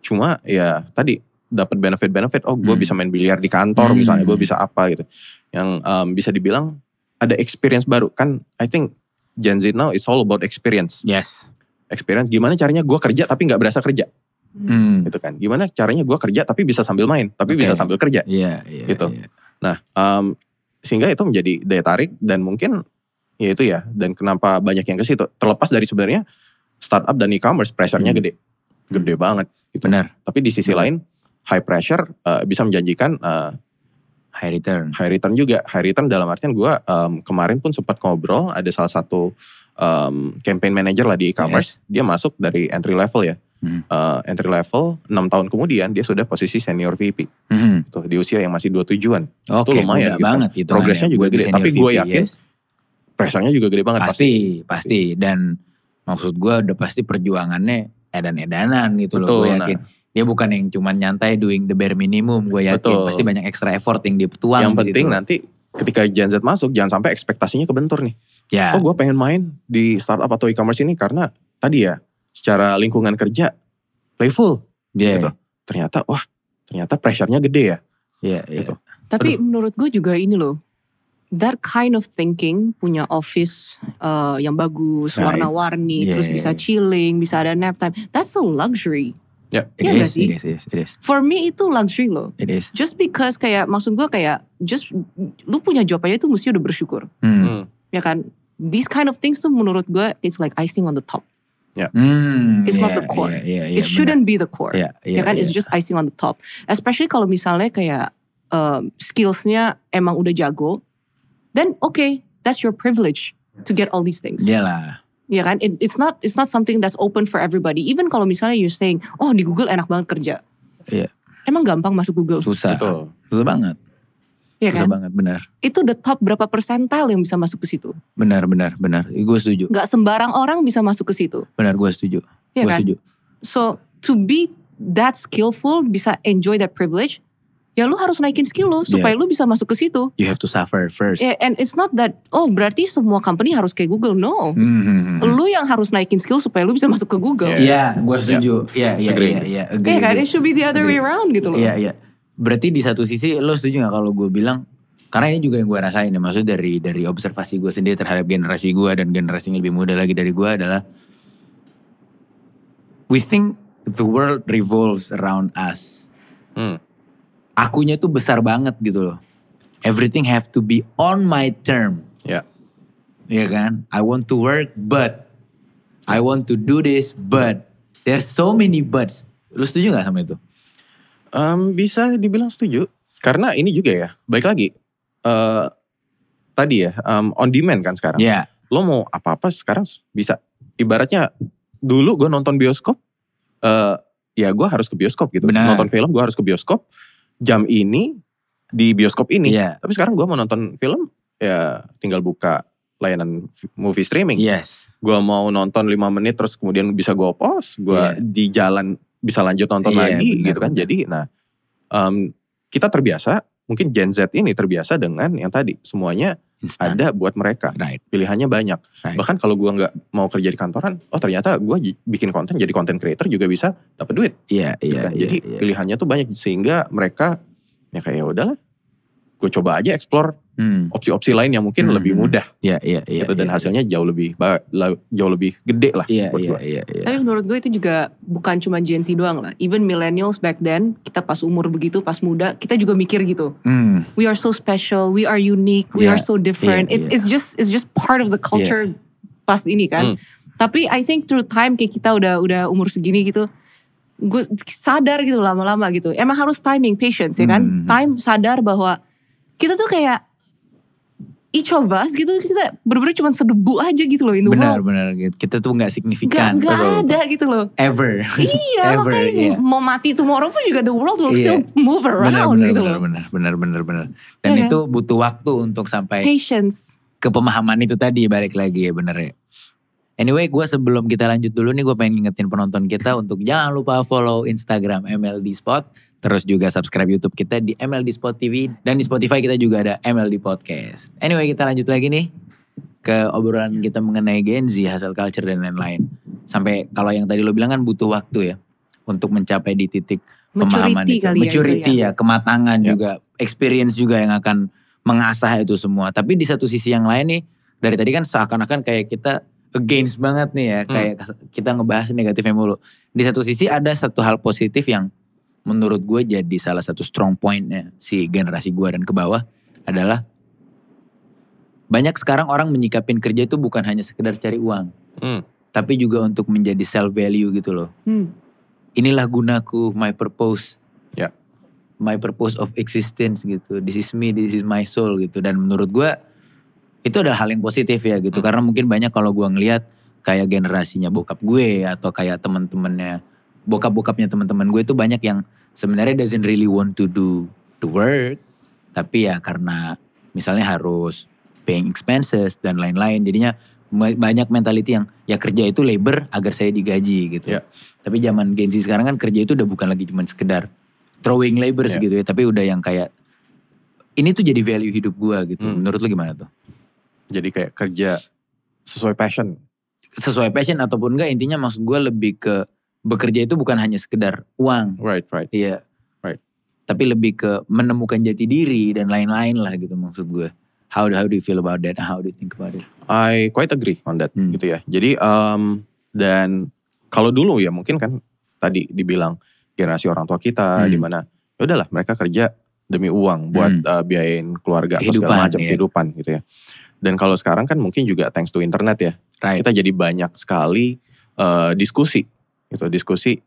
cuma ya tadi dapat benefit-benefit. Oh, gue Hmm. bisa main biliar di kantor Hmm. misalnya, gue bisa apa gitu. Yang em, bisa dibilang ada experience baru kan. I think Gen Z now is all about experience. Yes. Experience gimana caranya gue kerja tapi nggak berasa kerja Hmm. gitu kan. Gimana caranya gue kerja tapi bisa sambil main, tapi Oke. bisa sambil kerja. Iya, iya. Gitu. iya. Nah, em, sehingga itu menjadi daya tarik dan mungkin ya itu ya. Dan kenapa banyak yang ke situ. Terlepas dari sebenarnya startup dan e-commerce pressure-nya Hmm. gede. Gede banget. Gitu. Benar. Tapi di sisi Benar. lain high pressure eh, bisa menjanjikan eh, High return. high return juga. High return dalam artian gue kemarin pun sempat ngobrol ada salah satu em, campaign manager lah di e-commerce. Dia masuk dari entry level ya. Hmm. Eh, entry level 6 tahun kemudian dia sudah posisi senior VP. Hmm. Gitu, di usia yang masih 27-an. Oke, lumayan mudah gitu banget itu. Progresnya juga gede, tapi gue yakin Pressure-nya juga gede banget pasti, pasti, Dan maksud gue udah pasti perjuangannya edan-edanan gitu loh. Betul, Gue yakin. Dia bukan yang cuman nyantai doing the bare minimum. Gue yakin Betul. pasti banyak extra effort yang dia tuang yang di penting situ. nanti ketika Gen Z masuk jangan sampai ekspektasinya kebentur nih. Ya, Oh gue pengen main di startup atau e-commerce ini karena tadi ya secara lingkungan kerja playful yeah, gitu. Ternyata wah ternyata pressure-nya gede ya. yeah, yeah. Gitu. Tapi menurut gue juga ini loh. That kind of thinking punya office uh, yang bagus, Right. warna-warni, Yeah, terus yeah, bisa yeah. chilling, bisa ada nap time. That's a luxury. Ya. It Iya is, it is, it is, it is, For me itu luxury loh. it is. Just because kayak maksud gue kayak just lu punya job aja itu mesti udah bersyukur. Hmm. Hmm. Ya kan? These kind of things tuh menurut gue it's like icing on the top. Hmm, It's not yeah, the core. yeah, yeah, yeah, It shouldn't be the core. benar. Yeah, ya yeah, kan yeah. it's just icing on the top. Especially kalau misalnya kayak um, skillsnya emang udah jago, then okay, that's your privilege to get all these things. Iyalah. Ya kan? It- it's not it's not something that's open for everybody. Even kalau misalnya you're saying, oh di Google enak banget kerja. Iya. Emang gampang masuk Google? Susah. Betul. Susah banget. Ya Susah kan? banget, benar. Itu the top berapa persentil yang bisa masuk ke situ. Benar, benar, benar. Gue setuju. Nggak sembarang orang bisa masuk ke situ. Benar, gue setuju. Ya gue kan? setuju. So to be that skillful, bisa enjoy that privilege, ya lu harus naikin skill lu supaya lu bisa masuk ke situ. You have to suffer first. Yeah, and it's not that oh berarti semua company harus kayak Google. No. Hmm, hmm, hmm. Lu yang harus naikin skill supaya lu bisa masuk ke Google. Yeah. Iya, gue setuju. Iya, iya, Agree. iya, iya. Iya kan? It should be the other way Agree. around gitu loh. Iya, iya. Berarti di satu sisi lo setuju gak kalau gue bilang karena ini juga yang gue rasain ya, maksudnya dari dari observasi gue sendiri terhadap generasi gue dan generasi yang lebih muda lagi dari gue adalah we think the world revolves around us. Hmm. Akunya tuh besar banget gitu loh. Everything have to be on my term. Ya. Iya kan? I want to work but I want to do this but there's so many buts. Lu setuju gak sama itu? Em, bisa dibilang setuju. Karena ini juga ya, baik lagi. eh tadi ya, em, on demand kan sekarang. Iya. Lo mau apa-apa sekarang bisa. Ibaratnya dulu gue nonton bioskop, eh ya gue harus ke bioskop gitu. Benar. Nonton film gue harus ke bioskop. Jam ini di bioskop ini. Iya. Tapi sekarang gue mau nonton film, ya tinggal buka layanan movie streaming. Yes. Gue mau nonton 5 menit terus kemudian bisa gue pause. Gue Iya. di jalan bisa lanjut nonton Iya, lagi benar, gitu kan. Jadi nah em, kita terbiasa, mungkin Gen Z ini terbiasa dengan yang tadi. Semuanya Instan. ada buat mereka. Right. Pilihannya banyak. Right. Bahkan kalau gue nggak mau kerja di kantoran, oh ternyata gue bikin konten jadi content creator juga bisa dapat duit. Iya, gitu iya, kan. iya. Jadi iya. pilihannya tuh banyak sehingga mereka ya kayak ya udahlah. Gue coba aja explore Hmm. opsi-opsi lain yang mungkin Hmm, lebih hmm. mudah Iya, iya, iya. gitu dan iya, hasilnya jauh lebih jauh lebih gede lah Iya, buat iya, iya, iya. Tapi menurut gue itu juga bukan cuma Gen Z doang lah. Even millennials back then, kita pas umur begitu, pas muda, kita juga mikir gitu. Hmm. We are so special, we are unique, we Yeah, are so different. yeah, it's yeah. it's just it's just part of the culture pas ini kan. Hmm. Tapi I think through time kayak kita udah udah umur segini gitu, gue sadar gitu lama-lama gitu. Emang harus timing, patience ya kan. Hmm. Time sadar bahwa kita tuh kayak each of us gitu kita bener-bener cuma sedebu aja gitu loh in the Benar, world. benar gitu. Kita tuh nggak Gak, signifikan. gak ada gitu loh. Ever. Iya, Ever, makanya iya. mau mati tomorrow pun juga the world will Iya. still move Benar, around benar, gitu benar, loh. benar, benar, benar, benar. Dan Iya kan? itu butuh waktu untuk sampai Patience. ke pemahaman itu tadi balik lagi ya bener ya. Anyway, gue sebelum kita lanjut dulu nih, gue pengen ngingetin penonton kita untuk jangan lupa follow Instagram MLD Spot, terus juga subscribe YouTube kita di MLD Spot TV dan di Spotify kita juga ada MLD Podcast. Anyway, kita lanjut lagi nih ke obrolan kita mengenai Gen Z, hasil culture dan lain-lain. Sampai kalau yang tadi lo bilang kan butuh waktu ya untuk mencapai di titik pemahaman Maturity itu. kali ya itu Maturity ya. ya, kematangan Ya. juga, experience juga yang akan mengasah itu semua. Tapi di satu sisi yang lain nih, dari tadi kan seakan-akan kayak kita against banget nih ya, Hmm. kayak kita ngebahas negatifnya mulu. Di satu sisi ada satu hal positif yang menurut gue jadi salah satu strong pointnya si generasi gue dan ke bawah adalah banyak sekarang orang menyikapin kerja itu bukan hanya sekedar cari uang, Hmm. tapi juga untuk menjadi self value gitu loh. Hmm. Inilah gunaku, my purpose. Ya. My purpose of existence gitu. This is me, this is my soul gitu. Dan menurut gua itu adalah hal yang positif ya gitu. Hmm. Karena mungkin banyak kalau gua ngelihat kayak generasinya bokap gue atau kayak teman-temannya bokap-bokapnya teman-teman gue itu banyak yang sebenarnya doesn't really want to do the work tapi ya karena misalnya harus paying expenses dan lain-lain jadinya banyak mentality yang ya kerja itu labor agar saya digaji gitu. Ya. Tapi zaman Gen Z sekarang kan kerja itu udah bukan lagi cuma sekedar throwing labor Ya. gitu ya, tapi udah yang kayak ini tuh jadi value hidup gua gitu. Hmm. Menurut lu gimana tuh? Jadi kayak kerja sesuai passion. Sesuai passion ataupun enggak intinya maksud gua lebih ke bekerja itu bukan hanya sekedar uang. Right, right. Iya. Right. Tapi lebih ke menemukan jati diri dan lain-lain lah gitu maksud gue. How do how do you feel about that? How do you think about it? I quite agree on that Hmm. gitu ya. Jadi um, dan kalau dulu ya mungkin kan tadi dibilang generasi orang tua kita Hmm. di mana ya udahlah mereka kerja demi uang buat Hmm. uh, biayain keluarga atau Kehidupan, segala macam iya. kehidupan gitu ya. Dan kalau sekarang kan mungkin juga thanks to internet ya. Right. Kita jadi banyak sekali uh, diskusi gitu, diskusi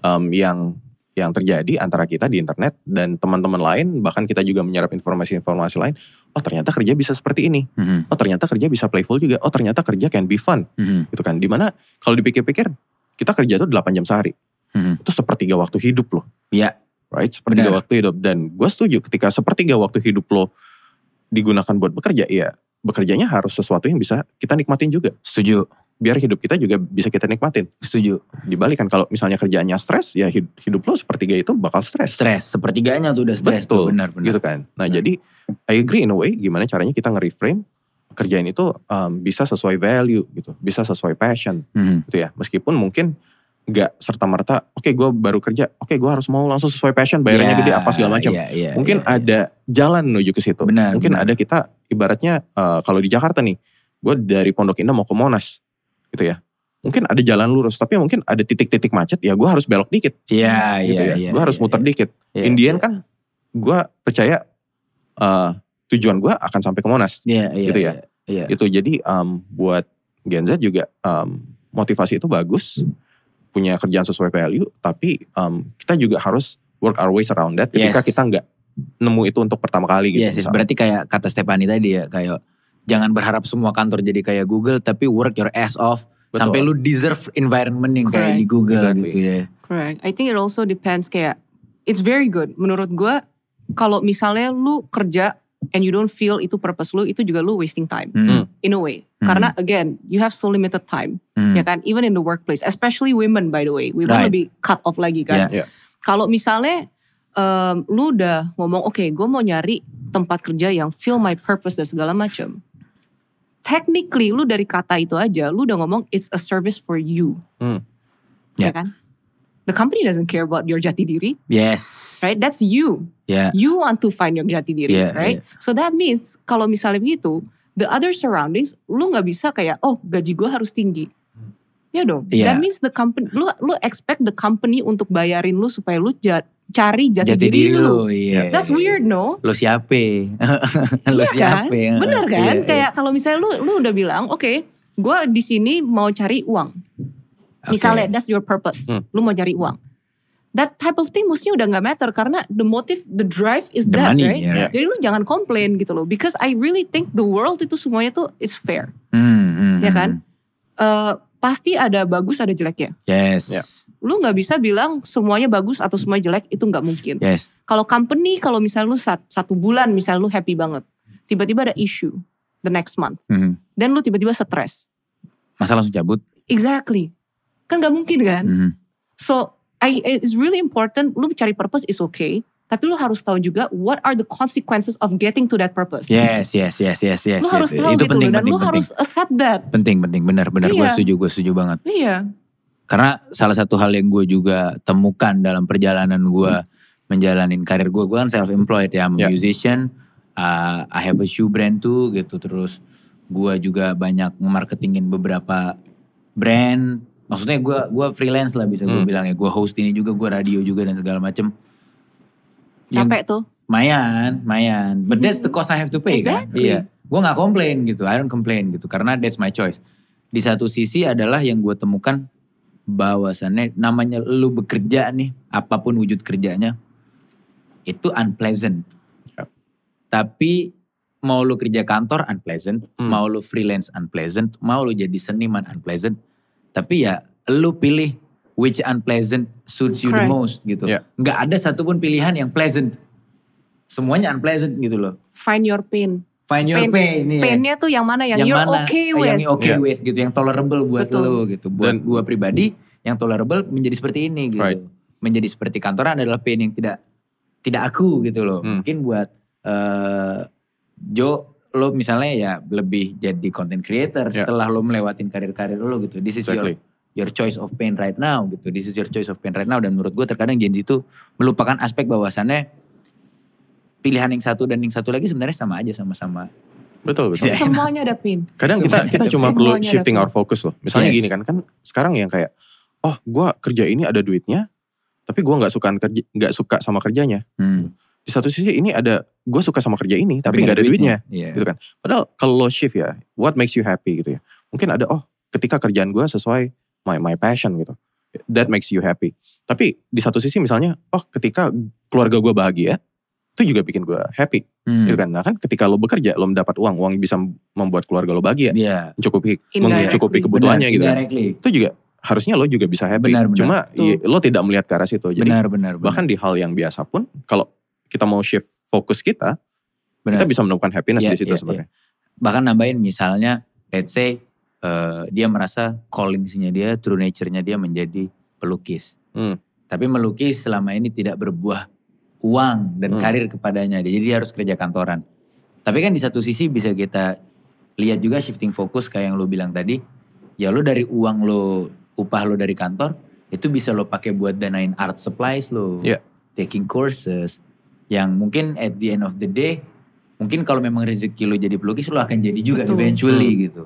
um, yang yang terjadi antara kita di internet dan teman-teman lain bahkan kita juga menyerap informasi-informasi lain. Oh ternyata kerja bisa seperti ini. Mhm, Oh ternyata kerja bisa playful juga. Oh ternyata kerja can be fun mhm, gitu kan. Di mana kalau dipikir-pikir kita kerja tuh 8 jam sehari. mhm. Itu sepertiga waktu hidup loh. Iya. Right? Sepertiga Benar. waktu hidup. Dan gue setuju ketika sepertiga waktu hidup lo digunakan buat bekerja. Ya bekerjanya harus sesuatu yang bisa kita nikmatin juga. Setuju, Biar hidup kita juga bisa kita nikmatin. setuju. Dibalik kan kalau misalnya kerjaannya stres ya hid- hidup lo sepertiga itu bakal stres. Stres, sepertiganya tuh udah stres tuh, Betul, benar benar. Gitu kan. Nah Benar. jadi I agree in a way gimana caranya kita nge-reframe kerjaan itu um, bisa sesuai value gitu. Bisa sesuai passion. Mhm, gitu ya. Meskipun mungkin nggak serta merta, oke gue baru kerja, oke gue harus mau langsung sesuai passion, bayarannya iya, gede apa segala macam. iya, iya, mungkin iya, iya. ada jalan menuju ke situ. Benar, mungkin benar. ada kita ibaratnya eh, kalau di Jakarta nih, gue dari Pondok Indah mau ke Monas, gitu ya. Mungkin ada jalan lurus, tapi mungkin ada titik-titik macet, ya gue harus belok dikit, Iya, gitu iya, ya. iya. gue harus iya, muter iya. dikit. Iya, Indian kan, gue percaya eh, tujuan gue akan sampai ke Monas, gitu ya. itu jadi em, buat Gen Z juga em, motivasi itu bagus punya kerjaan sesuai value tapi em, kita juga harus work our ways around that ketika Yes. kita nggak nemu itu untuk pertama kali gitu Yes, yes. berarti kayak kata Stephanie tadi ya, kayak jangan berharap semua kantor jadi kayak Google, tapi work your ass off Betul. sampai lu deserve environment yang kayak Correct. di Google Exactly. gitu ya. Correct. I think it also depends kayak it's very good menurut gue kalau misalnya lu kerja and you don't feel itu purpose lu itu juga lu wasting time Hmm, in a way. Hmm. Karena again, you have so limited time hmm. ya kan even in the workplace, especially women by the way. Women Right. lebih cut off lagi kan. Yeah. Yeah. Kalau misalnya em, lu udah ngomong oke, gue mau nyari tempat kerja yang feel my purpose dan segala macam. Technically lu dari kata itu aja lu udah ngomong it's a service for you. Hmm. Ya. Ya kan? The company doesn't care about your jati diri, Yes. right? That's you. Ya. You want to find your jati diri, Yeah, right? So that means kalau misalnya begitu, the other surroundings lu nggak bisa kayak oh gaji gue harus tinggi. Ya dong. Yeah. That means the company lu lu expect the company untuk bayarin lu supaya lu ja- cari jati, Jati diri lu, lu. iya. That's weird, no? Lu siapa? lu Iya kan? siapa? Bener kan? Iya, iya. Kayak kalau misalnya lu lu udah bilang, oke, gue di sini mau cari uang. Oke. Misalnya that's your purpose. Hmm. Lu mau cari uang. That type of thing mestinya udah nggak matter karena the motive, the drive is The that, money, right? ya. Jadi lu jangan komplain gitu loh. Because I really think the world itu semuanya tuh is fair. Hmm, hmm, Ya hmm. kan? Eh, pasti ada bagus ada jeleknya. Yes. Ya. Lu nggak bisa bilang semuanya bagus atau semuanya jelek itu nggak mungkin. Yes. Kalau company kalau misalnya lu sat- satu bulan misalnya lu happy banget, tiba-tiba ada issue the next month, Mhm. dan lu tiba-tiba stres. Masa langsung cabut? Exactly. Kan nggak mungkin kan? Mhm. So I it's really important lu cari purpose is okay, tapi lu harus tahu juga what are the consequences of getting to that purpose. Yes, yes, yes, yes, yes. Lu yes. harus tahu Itu gitu penting, loh dan penting, lu penting. harus accept that. Penting, penting, benar, benar. Gue Iya. setuju, gue setuju banget. Iya. Karena salah satu hal yang gue juga temukan dalam perjalanan gue menjalanin karir gue, gue kan self-employed ya, I'm Ya. musician, uh, I have a shoe brand tuh gitu, terus gue juga banyak nge-marketingin beberapa brand, maksudnya gue gua freelance lah bisa gue Hmm. bilang ya, gue host ini juga, gue radio juga dan segala macem. Yang Capek tuh. Mayan, mayan. But that's the cost I have to pay kan. Exactly. Iya. gue nggak komplain gitu I don't complain gitu karena that's my choice di satu sisi adalah yang gue temukan bahwasannya namanya lu bekerja nih apa pun wujud kerjanya itu unpleasant tapi mau lu kerja kantor unpleasant Hmm. mau lu freelance unpleasant mau lu jadi seniman unpleasant tapi ya lu pilih which unpleasant suits you the most gitu Yeah. nggak ada satupun pilihan yang pleasant semuanya unpleasant gitu loh Find your pain. find your Pain- pain, iya. Painnya tuh yang mana yang, you're mana okay with. yang okay Yeah. with gitu yang tolerable buat Betul. lo gitu buat Dan- gua pribadi yang tolerable menjadi seperti ini gitu Right. menjadi seperti kantoran adalah pain yang tidak tidak aku gitu loh Hmm. mungkin buat eh Jo lo misalnya ya lebih jadi content creator Yeah. setelah lo melewatin karir-karir lo gitu this is Exactly. your your choice of pain right now gitu this is your choice of pain right now dan menurut gue terkadang Gen Z itu melupakan aspek bahwasannya pilihan yang satu dan yang satu lagi sebenarnya sama aja sama-sama Betul betul. Tidak enak. Semuanya ada pain. Kadang kita Semuanya kita ada- cuma perlu shifting our focus loh. Misalnya Yes. gini kan, kan sekarang yang kayak, oh gua kerja ini ada duitnya, tapi gua nggak suka kerja nggak suka sama kerjanya. Hmm. Di satu sisi ini ada, gue suka sama kerja ini, tapi nggak ada duitnya. Iya. gitu kan. Padahal kalau lo shift ya, what makes you happy gitu ya. Mungkin ada, oh ketika kerjaan gue sesuai my my passion gitu. That makes you happy. Tapi di satu sisi misalnya, oh ketika keluarga gue bahagia, itu juga bikin gue happy Hmm. gitu kan. Nah kan ketika lo bekerja, lo mendapat uang, uang bisa membuat keluarga lo bahagia, Iya. mencukupi Indirectly. mencukupi kebutuhannya Benar, gitu kan. indirectly. Itu juga harusnya lo juga bisa happy. Benar, benar. Cuma ya, lo tidak melihat ke arah situ. Jadi Benar, benar, benar. bahkan di hal yang biasa pun, kalau kita mau shift fokus kita, Benar. kita bisa menemukan happiness Iya, di situ iya, sebenarnya. Bahkan nambahin misalnya, let's say eh, dia merasa callingsnya dia, true nature-nya dia menjadi pelukis. Hmm. Tapi melukis selama ini tidak berbuah uang dan Hmm. karir kepadanya. Jadi dia harus kerja kantoran. Tapi kan di satu sisi bisa kita lihat juga shifting fokus kayak yang lo bilang tadi. Ya lo dari uang lo, upah lo dari kantor, itu bisa lo pakai buat danain art supplies lo. Iya. Taking courses. Yang mungkin at the end of the day, mungkin kalau memang rezeki lo jadi pelukis, lo akan jadi juga Betul. eventually Hmm. gitu.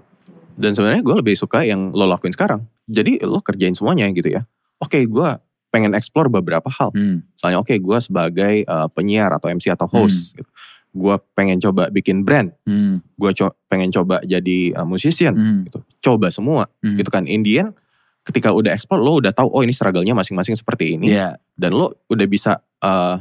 Dan sebenarnya gue lebih suka yang lo lakuin sekarang. Jadi lo kerjain semuanya gitu ya. Oke gue pengen explore beberapa hal. Hmm. Misalnya oke gue sebagai uh, penyiar atau MC atau host. Gitu. Gue pengen coba bikin brand. Hmm. Gue co- pengen coba jadi uh, musician. Hmm. Gitu. Coba semua Hmm. gitu kan. Indian ketika udah explore lo udah tahu oh ini struggle-nya masing-masing seperti ini. Iya. Dan lo udah bisa uh,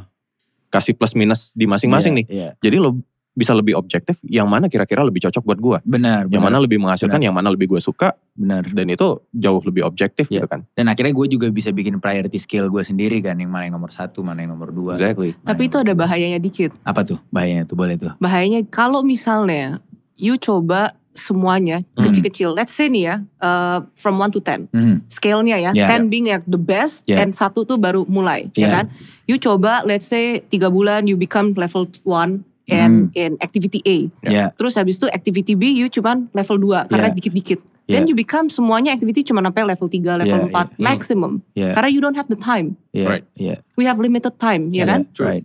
kasih plus minus di masing-masing Iya, nih. Iya. Jadi lo bisa lebih objektif yang mana kira-kira lebih cocok buat gue. Benar, Yang benar, mana lebih menghasilkan, yang mana lebih gue suka. benar. Dan itu jauh lebih objektif Iya. gitu kan. Dan akhirnya gue juga bisa bikin priority skill gue sendiri kan. Yang mana yang nomor satu, mana yang nomor dua. Exactly. Tapi itu ada bahayanya dikit. Apa tuh bahayanya tuh, boleh tuh. Bahayanya kalau misalnya you coba semuanya Hmm. kecil-kecil. Let's say nih ya, uh, from 1 to 10. Hmm. Scale-nya ya, Yeah. 10 being like the best, Yeah. and satu tuh baru mulai, ya Yeah. kan? You coba, let's say tiga bulan you become level 1 and in activity A. Ya. Terus habis itu activity B you cuman level 2 karena Yeah. dikit-dikit. Yeah. Then you become semuanya activity cuma sampai level 3, level Yeah, 4 yeah. maximum. Ya. Karena you don't have the time. Ya. Right. Ya. We have limited time, ya kan? Right.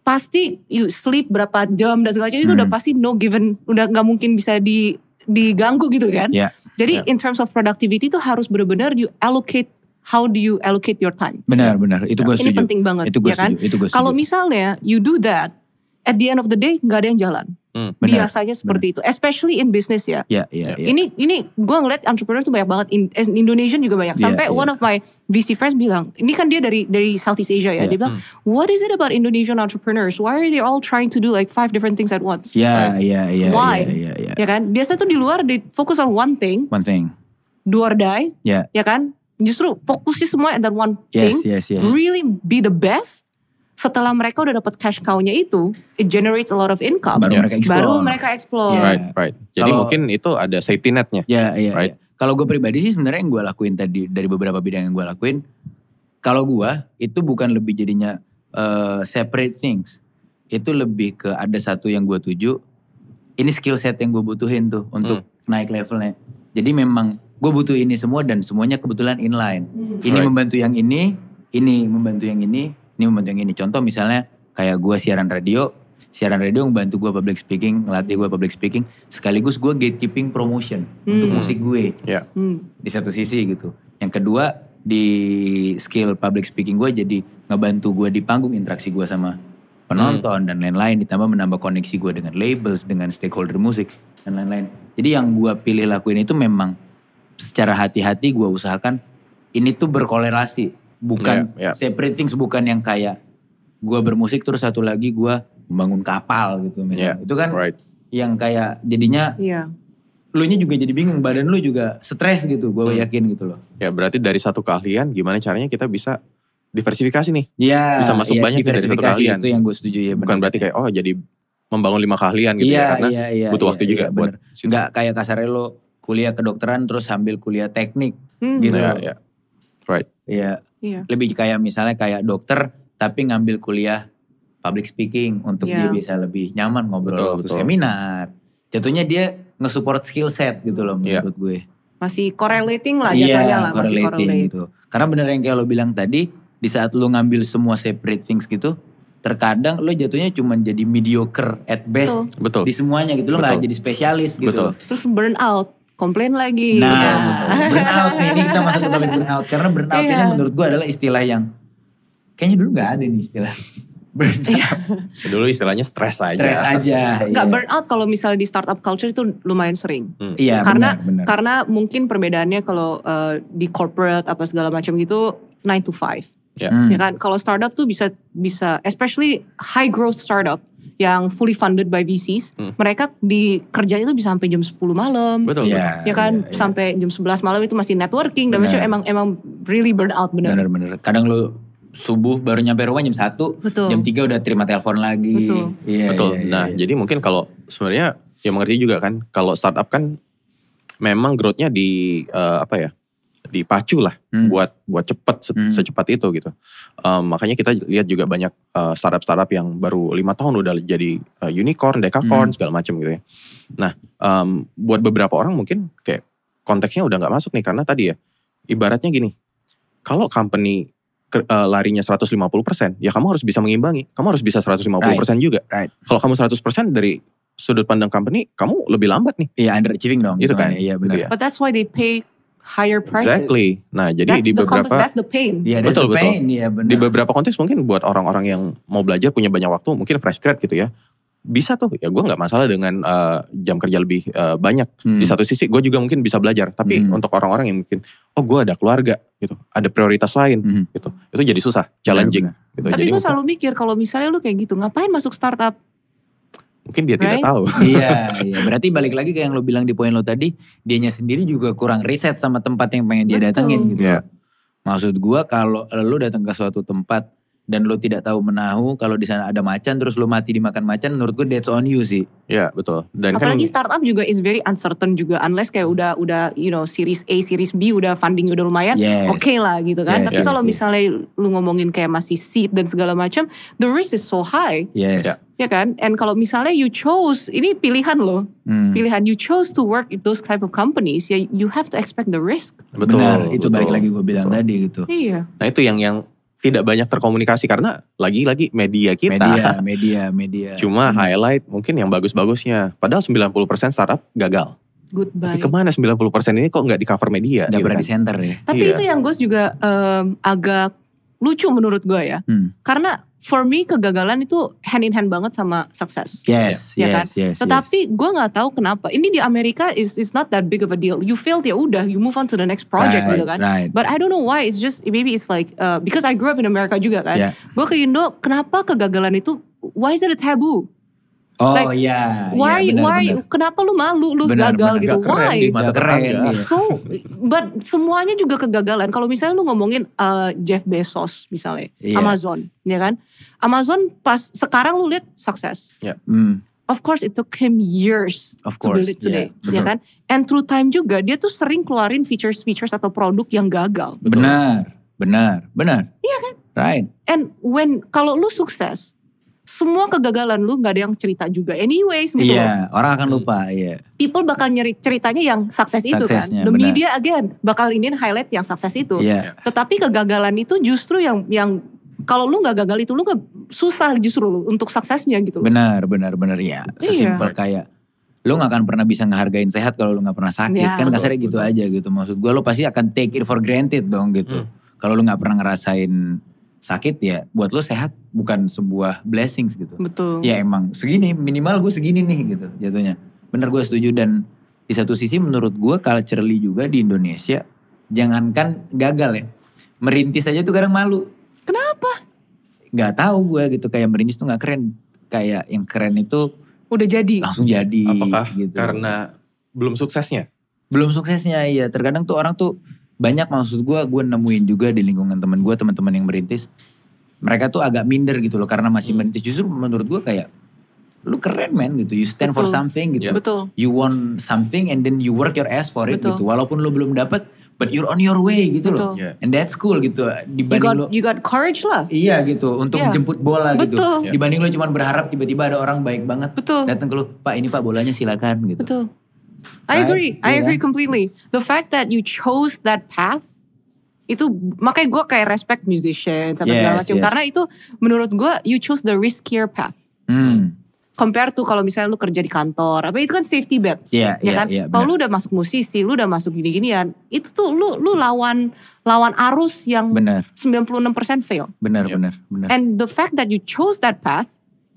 Pasti you sleep berapa jam dan segala macam itu Hmm. udah pasti no given, udah nggak mungkin bisa di diganggu gitu kan? Ya. Jadi Yeah. in terms of productivity itu harus benar-benar you allocate how do you allocate your time. Benar, benar. Itu gue Ini setuju. penting banget, Itu gue ya kan? setuju. Itu gue setuju. Kalau misalnya you do that, at the end of the day nggak ada yang jalan. Hmm. Biasanya seperti itu, especially in business ya. Ya, ya, ya. Ini ini gue ngeliat entrepreneur tuh banyak banget, in, in Indonesian juga banyak. Iya, Sampai iya. one of my VC friends bilang, ini kan dia dari dari Southeast Asia ya. Iya. Dia bilang, what is it about Indonesian entrepreneurs? Why are they all trying to do like five different things at once? Ya, ya, ya. Why? Ya, ya, ya. Ya kan? Biasa tuh di luar they focus on one thing, One thing. do or die, Ya. ya kan? Justru fokusnya semua at that one Yes, thing, yes, yes. really be the best. Setelah mereka udah dapat cash cow-nya itu, it generates a lot of income. Baru mereka explore. Baru mereka explore. Yeah. Right, right. Jadi Kalau- mungkin itu ada safety netnya. Ya, iya, Right. iya. Kalau gue pribadi sih sebenarnya yang gue lakuin tadi dari beberapa bidang yang gue lakuin, kalau gue itu bukan lebih jadinya eh, separate things, itu lebih ke ada satu yang gue tuju, ini skill set yang gue butuhin tuh untuk naik levelnya. Jadi memang gue butuh ini semua dan semuanya kebetulan inline. Ini Right. membantu yang ini, ini membantu yang ini, ini membantu yang ini. Contoh misalnya kayak gue siaran radio, siaran radio membantu gue public speaking, ngelatih gue public speaking, sekaligus gue gatekeeping promotion untuk Hmm. musik gue Ya. Hmm. di satu sisi gitu. Yang kedua di skill public speaking gue jadi ngebantu gue di panggung interaksi gue sama penonton dan lain-lain ditambah menambah koneksi gue dengan labels dengan stakeholder musik dan lain-lain jadi yang gue pilih lakuin itu memang secara hati-hati gue usahakan ini tuh berkolerasi bukan Yeah, yeah. separate things bukan yang kayak gue bermusik terus satu lagi gue membangun kapal gitu misalnya. Yeah, itu kan right. yang kayak jadinya Iya. lu nya juga jadi bingung badan lu juga stres gitu gue Hmm. yakin gitu loh Ya berarti dari satu keahlian gimana caranya kita bisa diversifikasi nih. Iya, Bisa masuk iya, banyak dari satu keahlian. itu yang gue setuju ya. Bukan benar. berarti kayak oh jadi membangun lima keahlian gitu iya, ya karena iya, iya, butuh iya, waktu juga iya, buat bener. Nggak kayak kasarnya lo kuliah kedokteran terus sambil kuliah teknik Hmm. gitu. Ya, ya. Right. Iya, Iya. lebih kayak misalnya kayak dokter tapi ngambil kuliah public speaking untuk dia Iya. bisa lebih nyaman ngobrol Betul, waktu betul. seminar. Jatuhnya dia nge-support skill set gitu loh Iya. menurut gue. Masih correlating lah jatuhnya lah. Masih correlating gitu. Karena bener yang kayak lo bilang tadi, di saat lo ngambil semua separate things gitu, terkadang lo jatuhnya cuma jadi mediocre at best Betul. Di semuanya gitu. Lo nggak jadi spesialis gitu. Betul. Terus burn out. Komplain lagi. Nah, Iya. burnout nih, ini kita masuk ke topik burnout. Karena burnout ini Iya. menurut gue adalah istilah yang, kayaknya dulu gak ada nih istilah. burnout. Dulu istilahnya stres aja. Stres aja. Nggak iya. burn out kalau misalnya di startup culture itu lumayan sering. Iya karena benar, benar. karena mungkin perbedaannya kalau eh, di corporate apa segala macam gitu 9 to 5. Ya. Hmm. Ya kan? Kalau startup tuh bisa bisa especially high growth startup yang fully funded by VCs, Hmm. mereka di kerja itu bisa sampai jam 10 malam. Betul. Iya, Ya kan iya, iya. sampai jam 11 malam itu masih networking dan macam emang emang really burn out bener. Bener-bener. Kadang lu subuh baru nyampe rumah jam 1, Betul. jam 3 udah terima telepon lagi. Betul. Iya, Betul. iya, iya, nah, iya. jadi mungkin kalau sebenarnya ya mengerti juga kan kalau startup kan memang growth-nya di eh, apa ya? Dipacu lah Hmm. buat buat cepet se- Hmm. secepat itu gitu. Em, makanya kita lihat juga banyak eh, startup-startup yang baru lima tahun udah jadi eh, unicorn, decacorn Hmm. segala macam gitu ya. Nah, em, buat beberapa orang mungkin kayak konteksnya udah nggak masuk nih karena tadi ya ibaratnya gini. Kalau company ke- eh, larinya 150%, ya kamu harus bisa mengimbangi. Kamu harus bisa 150% juga. Right. Kalau kamu 100% dari sudut pandang company, kamu lebih lambat nih. Iya underachieving dong. Itu kan. Iya gitu benar. ya. But that's why they pay higher prices. Exactly. Nah, jadi That's di the beberapa that's the pain. Iya that's Betul, the betul. pain. Iya benar. di beberapa konteks mungkin buat orang-orang yang mau belajar punya banyak waktu, mungkin fresh grad gitu ya. Bisa tuh, ya gue nggak masalah dengan eh, jam kerja lebih eh, banyak. Hmm. Di satu sisi gue juga mungkin bisa belajar, tapi Hmm. untuk orang-orang yang mungkin, oh gue ada keluarga gitu, ada prioritas lain Hmm. gitu, itu jadi susah, challenging. Gitu. Tapi Jadi gue selalu mikir kalau misalnya lu kayak gitu, ngapain masuk startup? Mungkin dia tidak Right? tahu. iya, iya. Berarti balik lagi ke yang lo bilang di poin lo tadi, dianya sendiri juga kurang riset sama tempat yang pengen dia Betul. datengin gitu. Iya. Maksud gua kalau lo datang ke suatu tempat dan lo tidak tahu menahu, kalau di sana ada macan terus lo mati dimakan macan, menurut gue that's on you sih. Ya betul. Dan Apalagi kan startup juga is very uncertain juga unless kayak udah udah you know series A, series B udah funding udah lumayan, Yes. oke lah gitu kan. Yes, Tapi yes, kalau yes. misalnya lu ngomongin kayak masih seed dan segala macam, the risk is so high, Yes. Ya. ya kan? And kalau misalnya you chose, ini pilihan lo, Hmm. pilihan you chose to work in those type of companies, ya you have to expect the risk. betul. Benar, itu betul, balik lagi gue bilang betul. tadi gitu. Iya. Nah itu yang yang tidak banyak terkomunikasi karena lagi-lagi media kita Media, media, media. cuma Hmm. highlight mungkin yang bagus-bagusnya. Padahal 90% startup gagal. Goodbye. Tapi ke mana 90% ini kok nggak di cover media? Gak gitu pernah kan? di center ya. Tapi Iya. itu yang gue juga em, agak lucu menurut gue ya. Hmm. Karena for me kegagalan itu hand in hand banget sama sukses. Yes, Ya yes, kan? yes, yes. Tetapi gue nggak tahu kenapa. Ini di Amerika is is not that big of a deal. You failed ya udah, you move on to the next project right, gitu kan. Right. But I don't know why. It's just maybe it's like uh, because I grew up in America juga kan. Yeah. Gue ke Indo, kenapa kegagalan itu why is it a taboo? Oh like, iya, Why iya, benar, why benar. kenapa lu malu lu Benar, gagal benar. gitu? Nggak keren Why? di mata Nggak keren, tetangga. iya. So, but semuanya juga kegagalan. Kalau misalnya lu ngomongin uh, Jeff Bezos misalnya, Iya. Amazon, ya kan? Amazon pas sekarang lu lihat sukses. Hmm, Of course it took him years Of to build course, it today, yeah, ya kan? And through time juga dia tuh sering keluarin features-features atau produk yang gagal. benar, benar, benar. Iya kan? Right. And when kalau lu sukses, semua kegagalan lu nggak ada yang cerita juga. Anyways gitu loh. Iya, orang akan lupa, iya. People bakal nyeri ceritanya yang sukses itu kan. The benar. media again bakal ingin highlight yang sukses itu. Iya. Tetapi kegagalan itu justru yang yang kalau lu nggak gagal itu lu nggak susah justru lu untuk suksesnya gitu. loh. Benar, benar, benar. Ya, Iya. sesimpel kayak lu gak akan pernah bisa ngehargain sehat kalau lu gak pernah sakit. Ya. kan kasarnya gitu betul. aja gitu. Maksud gue lu pasti akan take it for granted dong gitu. Hmm. Kalau lu gak pernah ngerasain sakit ya buat lu sehat bukan sebuah blessings gitu. Betul. Ya emang segini minimal gue segini nih gitu jatuhnya. Bener gue setuju dan di satu sisi menurut gue culturally juga di Indonesia jangankan gagal ya. Merintis aja tuh kadang malu. Kenapa? Gak tahu gue gitu kayak merintis tuh gak keren. Kayak yang keren itu Udah jadi. langsung jadi Apakah gitu. karena belum suksesnya? belum suksesnya iya terkadang tuh orang tuh banyak maksud gue gue nemuin juga di lingkungan teman gue teman-teman yang merintis mereka tuh agak minder gitu loh karena masih Hmm. merintis justru menurut gue kayak lu keren man gitu you stand for Betul. something gitu Ya. Betul. you want something and then you work your ass for it Betul. gitu walaupun lu belum dapat but you're on your way gitu loh Betul. Yeah. and that's cool gitu You dibanding lu got, you got courage lah. Iya gitu untuk Iya. jemput bola gitu. Betul. Iya. Dibanding lu cuma berharap tiba-tiba ada orang baik banget Betul. datang ke lu, "Pak, ini Pak bolanya silakan" gitu. Betul. I Right? agree. I Iya agree kan? completely. The fact that you chose that path itu makanya gue kayak respect musicians apa segala Yes, macam yes. karena itu menurut gue you choose the riskier path Hmm. compare to kalau misalnya lu kerja di kantor apa itu kan safety bet Iya, ya iya, kan iya, kalau lu udah masuk musisi lu udah masuk gini-ginian itu tuh lu lu lawan lawan arus yang Benar, 96% fail benar, Iya. benar, benar. and the fact that you chose that path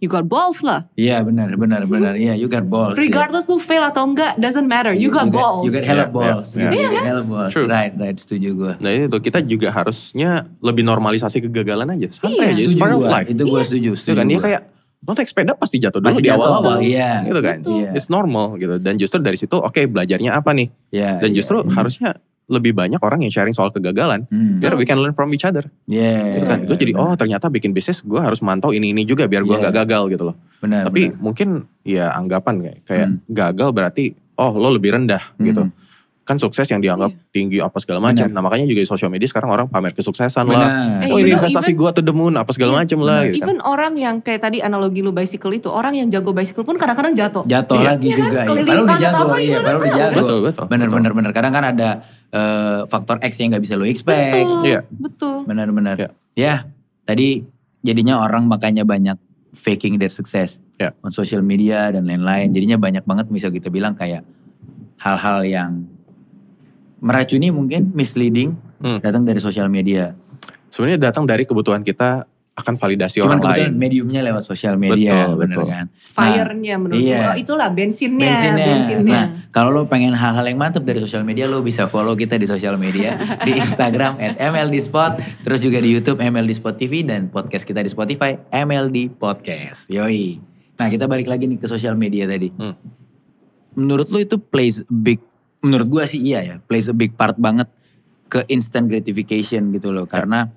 you got balls lah Iya benar, benar, benar. Iya, you got balls. regardless lu fail atau enggak doesn't matter you, got balls You got hella Iya, balls. iya, You iya. got hella balls. True. Right, right. Setuju gue. Nah itu kita juga harusnya lebih normalisasi kegagalan aja. Santai Iya. aja, it's Setuju part of life. Itu gue setuju. Itu setuju kan dia kayak lo naik sepeda pasti jatuh dulu Pasti di awal-awal. iya. Gitu kan. Betul. Iya. It's normal gitu. Dan justru dari situ oke belajarnya apa nih. Iya, Dan iya. justru harusnya lebih banyak orang yang sharing soal kegagalan. Hmm. Biar we can learn from each other. Iya. Gitu kan. Gue jadi oh ternyata bikin bisnis gue harus mantau ini-ini juga biar gue Iya. nggak gagal gitu loh. benar. Tapi benar. mungkin ya anggapan kayak, kayak Hmm. gagal berarti oh lo lebih rendah gitu. Kan sukses yang dianggap tinggi apa segala macam. Nah makanya juga di sosial media sekarang orang pamer kesuksesan Benar. lah. Eh, Oh ini investasi gue to the moon apa segala Iya, macam lah gitu kan. Even orang yang kayak tadi analogi lu bicycle itu, orang yang jago bicycle pun kadang-kadang jatuh. Jatuh Iya. lagi Iya kan? juga. Iya. Kelilipan Padahal udah atau jago. apa, Iya, padahal udah jago. Betul, betul, Benar, betul. benar, benar. Kadang kan ada eh, faktor X yang gak bisa lo expect. Betul, Iya. betul. Benar-benar. Ya. Ya, tadi jadinya orang makanya banyak faking their success Ya. on social media dan lain-lain. Jadinya banyak banget bisa kita bilang kayak hal-hal yang meracuni mungkin misleading Hmm. datang dari sosial media. Sebenarnya datang dari kebutuhan kita akan validasi Cuman orang kebetulan lain. mediumnya lewat sosial media, Betul, bener betul. kan? Fire-nya menurut iya. gua, itulah bensinnya, bensinnya. bensinnya. Nah, kalau lo pengen hal-hal yang mantap dari sosial media, lo bisa follow kita di sosial media di Instagram at MLDspot, terus juga di YouTube MLD Spot TV dan podcast kita di Spotify MLD Podcast. Yoi. Nah, kita balik lagi nih ke sosial media tadi. Hmm. Menurut lo itu plays big, menurut gua sih iya ya, plays a big part banget ke instant gratification gitu loh. Karena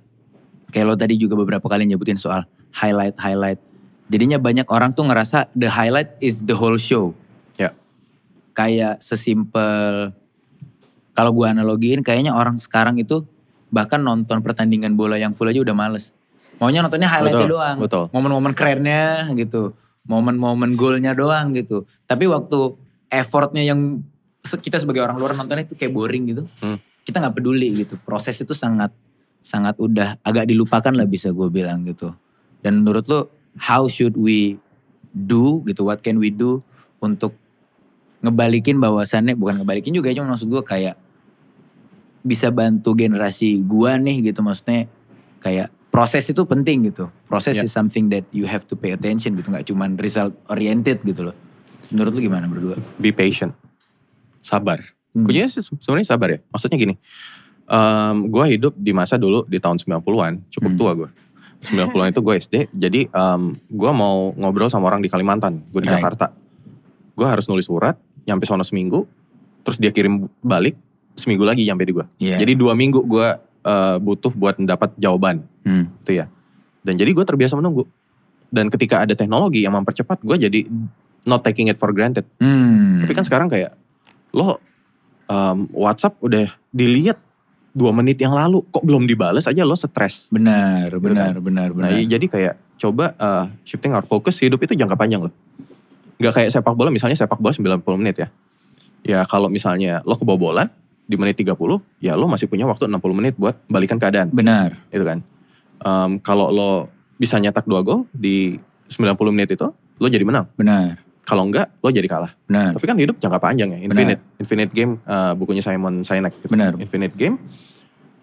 kayak lo tadi juga beberapa kali nyebutin soal highlight-highlight. Jadinya banyak orang tuh ngerasa the highlight is the whole show Ya. kayak sesimpel kalau gua analogiin kayaknya orang sekarang itu bahkan nonton pertandingan bola yang full aja udah males. Maunya nontonnya highlightnya Betul, doang. betul. Momen-momen kerennya gitu. Momen-momen golnya doang gitu. Tapi waktu effortnya yang kita sebagai orang luar nontonnya itu kayak boring gitu. Hmm. Kita nggak peduli gitu. Proses itu sangat sangat udah agak dilupakan lah bisa gue bilang gitu. Dan menurut lo how should we do gitu? What can we do untuk ngebalikin bahwasannya bukan ngebalikin juga cuma maksud gue kayak bisa bantu generasi gua nih gitu maksudnya kayak proses itu penting gitu proses Ya. is something that you have to pay attention gitu nggak cuman result oriented gitu loh menurut lu gimana berdua Be patient. Sabar. Hmm. Kuncinya sih sebenarnya sabar ya. Maksudnya gini. gue hidup di masa dulu di tahun 90-an. Cukup Hmm. tua gue. 90-an itu gue SD. Jadi gue mau ngobrol sama orang di Kalimantan. Gue di Right. Jakarta. Gue harus nulis surat. Nyampe sono seminggu. Terus dia kirim balik. Seminggu lagi nyampe di gue. Iya. Jadi dua minggu gue eh, butuh buat mendapat jawaban. Hmm. Gitu ya. Dan jadi gue terbiasa menunggu. Dan ketika ada teknologi yang mempercepat. Gue jadi not taking it for granted. Hmm. Tapi kan sekarang kayak lo um, WhatsApp udah dilihat dua menit yang lalu kok belum dibales aja lo stres. benar benar benar Nah benar iya, jadi kayak coba uh, shifting our focus hidup itu jangka panjang loh. Gak kayak sepak bola misalnya sepak bola 90 menit ya. Ya kalau misalnya lo kebobolan di menit 30 ya lo masih punya waktu 60 menit buat balikan keadaan. benar Itu kan. Um, kalau lo bisa nyetak dua gol di 90 menit itu lo jadi menang. benar Kalau enggak lo jadi kalah. benar Tapi kan hidup jangka panjang ya, infinite. Infinite game uh, bukunya Simon Sinek. gitu. Benar. Infinite game.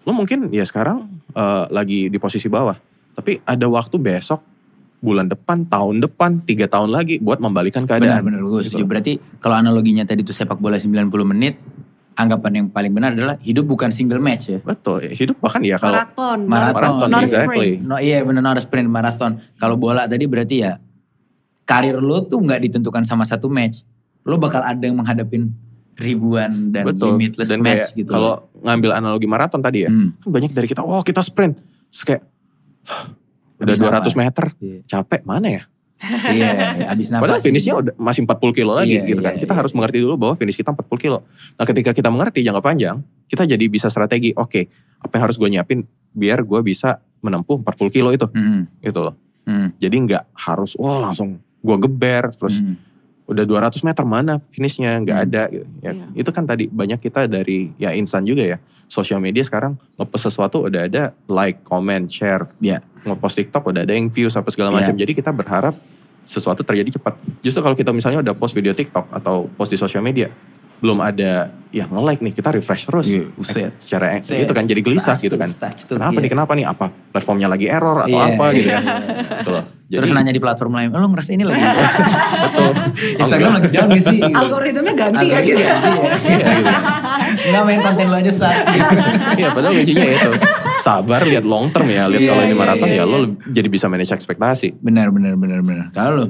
Lo mungkin ya sekarang uh, lagi di posisi bawah. Tapi ada waktu besok, bulan depan, tahun depan, tiga tahun lagi buat membalikan Benar, keadaan. benar. Gue Gitu. setuju. Berarti kalau analoginya tadi tuh sepak bola 90 menit, anggapan yang paling benar adalah hidup bukan single match ya. Betul, hidup bahkan ya kalau maraton, Maraton, maraton, not a exactly. sprint. No, iya benar not a sprint marathon. Kalau bola tadi berarti ya karir lo tuh nggak ditentukan sama satu match. Lo bakal ada yang menghadapin ribuan dan betul. limitless Dan match kayak gitu. kalau ngambil analogi maraton tadi ya, Hmm. kan banyak dari kita, oh kita sprint. Terus kayak, udah Habis 200 napas. meter, Iya. capek mana ya? Iya, abis napas. Padahal finishnya udah masih 40 kilo lagi Iya, gitu kan. iya, Kita iya. harus mengerti dulu bahwa finish kita 40 kilo. Nah ketika kita mengerti jangka panjang, kita jadi bisa strategi, oke apa yang harus gue nyiapin biar gue bisa menempuh 40 kilo itu. Hmm, Gitu loh. hmm, Jadi nggak harus, wah langsung gue geber, terus hmm. udah 200 meter mana finishnya nggak Hmm. ada. gitu. Ya, Iya. Itu kan tadi banyak kita dari ya instan juga ya. Sosial media sekarang ngepost sesuatu udah ada like, comment, share. Iya. Ngepost TikTok udah ada yang views apa segala macam. Iya. Jadi kita berharap sesuatu terjadi cepat. Justru kalau kita misalnya udah post video TikTok atau post di sosial media, belum ada yang nge-like nih, kita refresh terus. Iya, buset. Eh, secara Buset. itu kan jadi gelisah Touch gitu kan. touch tuh, Kenapa iya. nih, kenapa nih? Apa platformnya lagi error atau Iya, apa gitu iya, kan. iya, iya. Gitu loh. Jadi, Terus nanya di platform lain, "Oh, lo ngerasa ini lagi betul. Instagram lagi down gak sih? Algoritmanya ganti ya gitu. ya. Iya, gitu. Nggak main konten lo aja sucks gitu. Iya padahal kuncinya itu. Sabar lihat long term ya. Lihat Iya, kalau ini iya, maraton iya, ya lo iya. jadi bisa manage ekspektasi. Benar, benar, benar, benar. Kalau lo?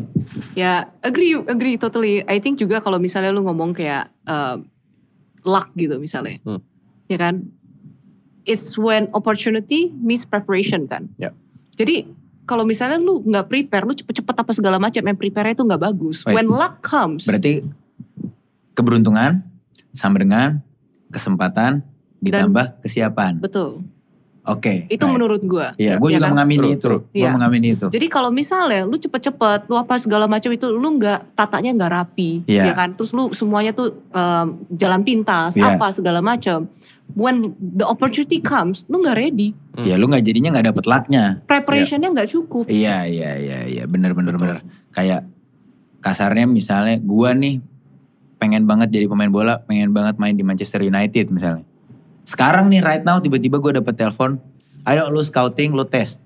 Ya, agree, agree totally. I think juga kalau misalnya lu ngomong kayak uh, luck gitu misalnya, Hmm. ya kan? It's when opportunity meets preparation kan. Ya. Jadi kalau misalnya lu nggak prepare, lu cepet-cepet apa segala macam, yang prepare itu nggak bagus. Wait. When luck comes, Berarti keberuntungan sama dengan kesempatan ditambah kesiapan. betul. Oke. Itu right. menurut gua. Iya, gue Ya juga kan? mengamini True, itu. true. Gue Iya. mengamini itu. Jadi kalau misalnya lu cepet-cepet, lu apa segala macam itu, lu nggak tatanya nggak rapi, Iya. ya kan? Terus lu semuanya tuh um, jalan pintas, Iya. apa segala macam. When the opportunity comes, lu nggak ready. Ya lu nggak jadinya nggak dapet lucknya. Preparationnya nggak cukup. Iya, iya, iya, iya. Bener, bener, Betul. bener. Kayak kasarnya misalnya gue nih pengen banget jadi pemain bola, pengen banget main di Manchester United misalnya. Sekarang nih right now tiba-tiba gue dapet telepon, ayo lu scouting, lu tes.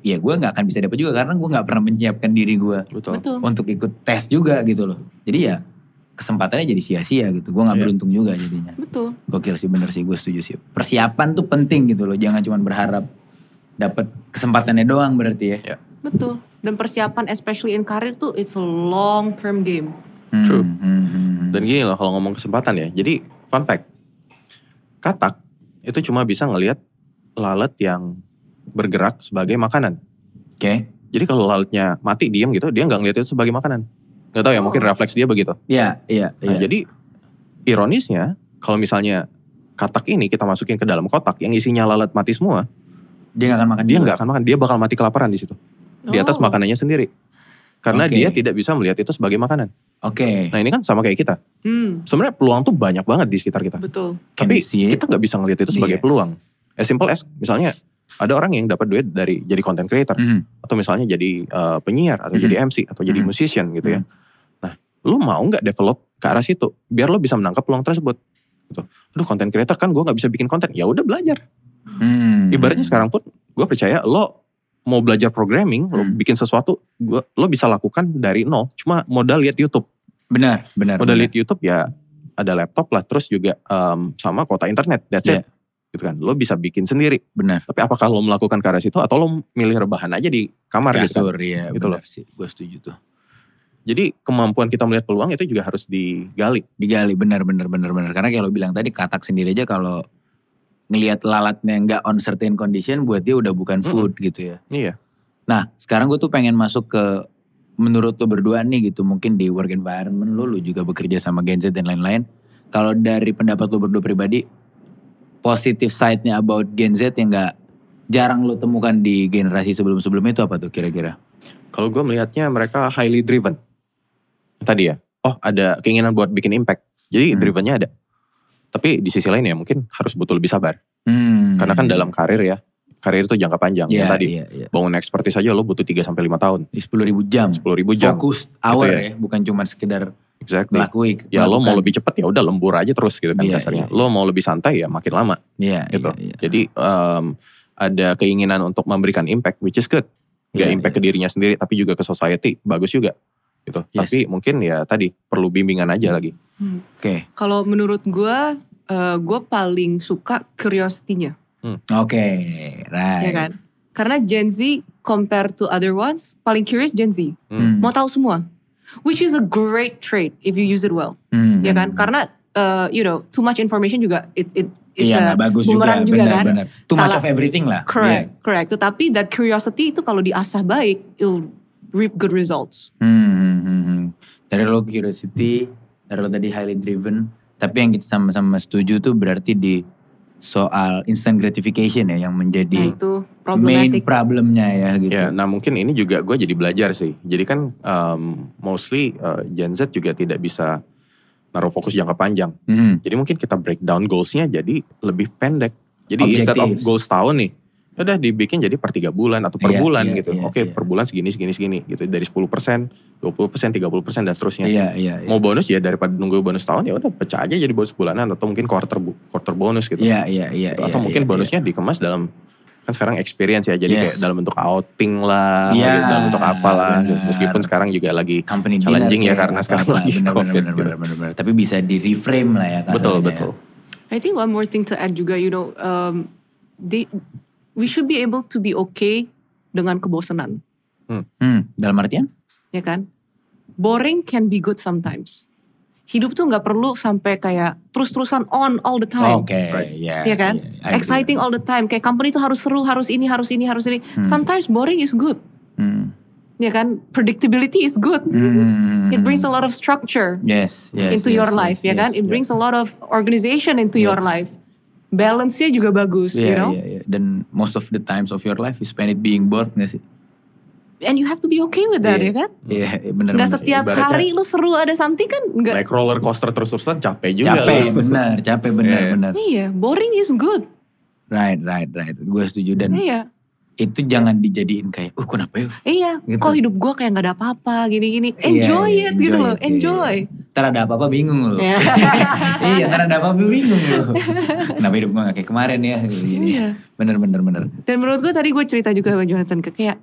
Ya gue nggak akan bisa dapet juga karena gue nggak pernah menyiapkan diri gue Betul. Betul. untuk ikut tes juga gitu loh. Jadi ya kesempatannya jadi sia-sia gitu. Gue nggak Iya. beruntung juga jadinya. Betul. Gokil sih bener sih gue setuju sih. Persiapan tuh penting gitu loh. Jangan cuma berharap dapat kesempatannya doang berarti ya. Ya. Betul. Dan persiapan especially in career tuh it's a long term game. Hmm, True. hmm, hmm, hmm. Dan gini loh kalau ngomong kesempatan ya. Jadi fun fact. Katak itu cuma bisa ngelihat lalat yang bergerak sebagai makanan. Oke. Jadi kalau lalatnya mati diem gitu, dia nggak ngeliat itu sebagai makanan. Gak tahu ya, mungkin refleks dia begitu. Iya, iya, Nah, iya. jadi ironisnya kalau misalnya katak ini kita masukin ke dalam kotak yang isinya lalat mati semua, dia gak akan makan dia nggak akan makan, dia bakal mati kelaparan di situ. Di atas Oh. makanannya sendiri. Karena Oke. dia tidak bisa melihat itu sebagai makanan. Oke. Nah ini kan sama kayak kita. Hmm, Sebenarnya peluang tuh banyak banget di sekitar kita. betul. Tapi kita nggak bisa ngelihat itu sebagai Iya. peluang. As simple as misalnya ada orang yang dapat duit dari jadi content creator Mhm. atau misalnya jadi eh, penyiar atau Mhm. jadi MC atau jadi Mhm. musician gitu ya. Nah, lu mau nggak develop ke arah situ biar lo bisa menangkap peluang tersebut. Gitu. Aduh content creator kan gue nggak bisa bikin konten. Ya udah belajar. Hmm. Ibaratnya sekarang pun gue percaya lo mau belajar programming, lo Hmm. bikin sesuatu, gua, lo bisa lakukan dari nol. Cuma modal lihat YouTube. Benar, benar. Modal benar. lihat YouTube ya ada laptop lah, terus juga em, sama kuota internet. That's Iya. it. Gitu kan. Lo bisa bikin sendiri. Benar. Tapi apakah lo melakukan ke arah situ atau lo milih rebahan aja di kamar gitu kan. Kasur, iya Gitu benar sih. Gue setuju tuh. Jadi kemampuan kita melihat peluang itu juga harus digali. Digali, benar, benar, benar, benar. Karena kayak lo bilang tadi, katak sendiri aja kalau ngelihat lalatnya nggak on certain condition, buat dia udah bukan food gitu ya. Iya. Nah, sekarang gue tuh pengen masuk ke menurut lo berdua nih gitu, mungkin di work environment lo, lo juga bekerja sama Gen Z dan lain-lain. Kalau dari pendapat lo berdua pribadi, positive side-nya about Gen Z yang gak jarang lo temukan di generasi sebelum-sebelumnya itu apa tuh kira-kira? Kalau gue melihatnya mereka highly driven. Tadi ya. Oh ada keinginan buat bikin impact. Jadi Hmm. drivennya ada. Tapi di sisi lain ya mungkin harus betul lebih sabar. Hmm. Karena kan dalam karir ya. Karir itu jangka panjang. Iya, Yang tadi iya, iya. bangun expertise aja lo butuh 3 sampai 5 tahun. 10 ribu jam. 10 ribu jam. Fokus hour ya. ya. bukan cuma sekedar Exactly. melakui. Ya lo mau melakukan. lebih cepat ya udah lembur aja terus gitu kan Iya, kasarnya. iya, Lo mau lebih santai ya makin lama Iya, gitu. iya, iya. Jadi em, ada keinginan untuk memberikan impact, which is good. Gak Iya, impact ke dirinya sendiri, tapi juga ke society, bagus juga. Gitu. Yes. Tapi mungkin ya tadi perlu bimbingan aja lagi. Oke, Kalau menurut gue, eh, gue paling suka curiosity-nya, oke, right. ya kan? Karena Gen Z compare to other ones, paling curious Gen Z. Hmm. Mau tahu semua. Which is a great trait if you use it well, Hmm. ya kan? Karena eh, you know, too much information juga it it it's Iya a bagus juga, juga, benar, kan? benar. Too much Salah- of everything lah. Correct, correct. Tetapi that curiosity itu kalau diasah baik, it'll reap good results. Hmm, hmm, hmm, hmm. Dari lo curiosity, dari lo tadi highly driven. Tapi yang kita sama-sama setuju tuh berarti di soal instant gratification ya yang Nah menjadi itu main problematic. problemnya ya gitu. Ya, nah mungkin ini juga gue jadi belajar sih. Jadi kan um, mostly uh, Gen Z juga tidak bisa naruh fokus jangka panjang. Hmm. Jadi mungkin kita breakdown goalsnya jadi lebih pendek. Jadi instead of Objectives. goals tahun nih, ya udah dibikin jadi per tiga bulan atau per Iya, bulan iya, gitu. iya, Oke iya. per bulan segini segini segini gitu. Dari 10 persen, 20 persen, 30 persen dan seterusnya. Iya, iya, iya. Mau bonus ya daripada nunggu bonus tahun ya udah pecah aja jadi bonus bulanan atau mungkin quarter quarter bonus gitu. Iya, iya, iya. Gitu. iya, atau mungkin iya, bonusnya dikemas dalam kan sekarang experience ya jadi Yes. kayak dalam bentuk outing lah, Iya, gitu, dalam bentuk apalah. gitu. Meskipun sekarang juga lagi company challenging dinner ya karena sekarang apa-apa. lagi bener, COVID bener, gitu. bener, bener, bener. Tapi bisa di reframe lah ya. betul betul. I think one more thing to add juga, you know, um, they, we should be able to be okay dengan kebosanan, Ya. Hmm, dalam artian? ya kan? Boring can be good sometimes. Hidup tuh nggak perlu sampai kayak terus-terusan on all the time. Oke, Right. ya. Ya kan? iya, I agree. Exciting all the time. Kayak company tuh harus seru, harus ini, harus ini, harus ini. Sometimes boring is good. Hmm. Ya kan? Predictability is good. Hmm. It brings a lot of structure yes, yes, into yes, your yes, life, ya yes, kan? It yes. brings a lot of organization into Yeah. your life. Balance-nya juga bagus, Iya, you know? iya, iya. Dan most of the times of your life you spend it being bored gak sih? And you have to be okay with that, Iya. ya kan? Iya, iya, bener Nggak bener. setiap Ibaratnya- hari lu seru ada something kan? Nggak. Naik roller coaster terus-terusan capek juga. Capek, lu. bener, capek bener, Iya. bener. Iya, boring is good. Right, right, right. Gue setuju dan Iya. Itu jangan dijadiin kayak, uh kenapa ya? Iya, Gitu. kok hidup gua kayak nggak ada apa-apa gini-gini. Iya, Enjoy iya, it gitu loh, it, enjoy. iya. Ntar ada apa-apa bingung loh. Iya. iya, ntar ada apa-apa bingung loh. Kenapa hidup gue gak kayak kemarin ya? Gitu. Iya. Bener, bener, bener. Dan menurut gue tadi gue cerita juga sama Jonathan ke kayak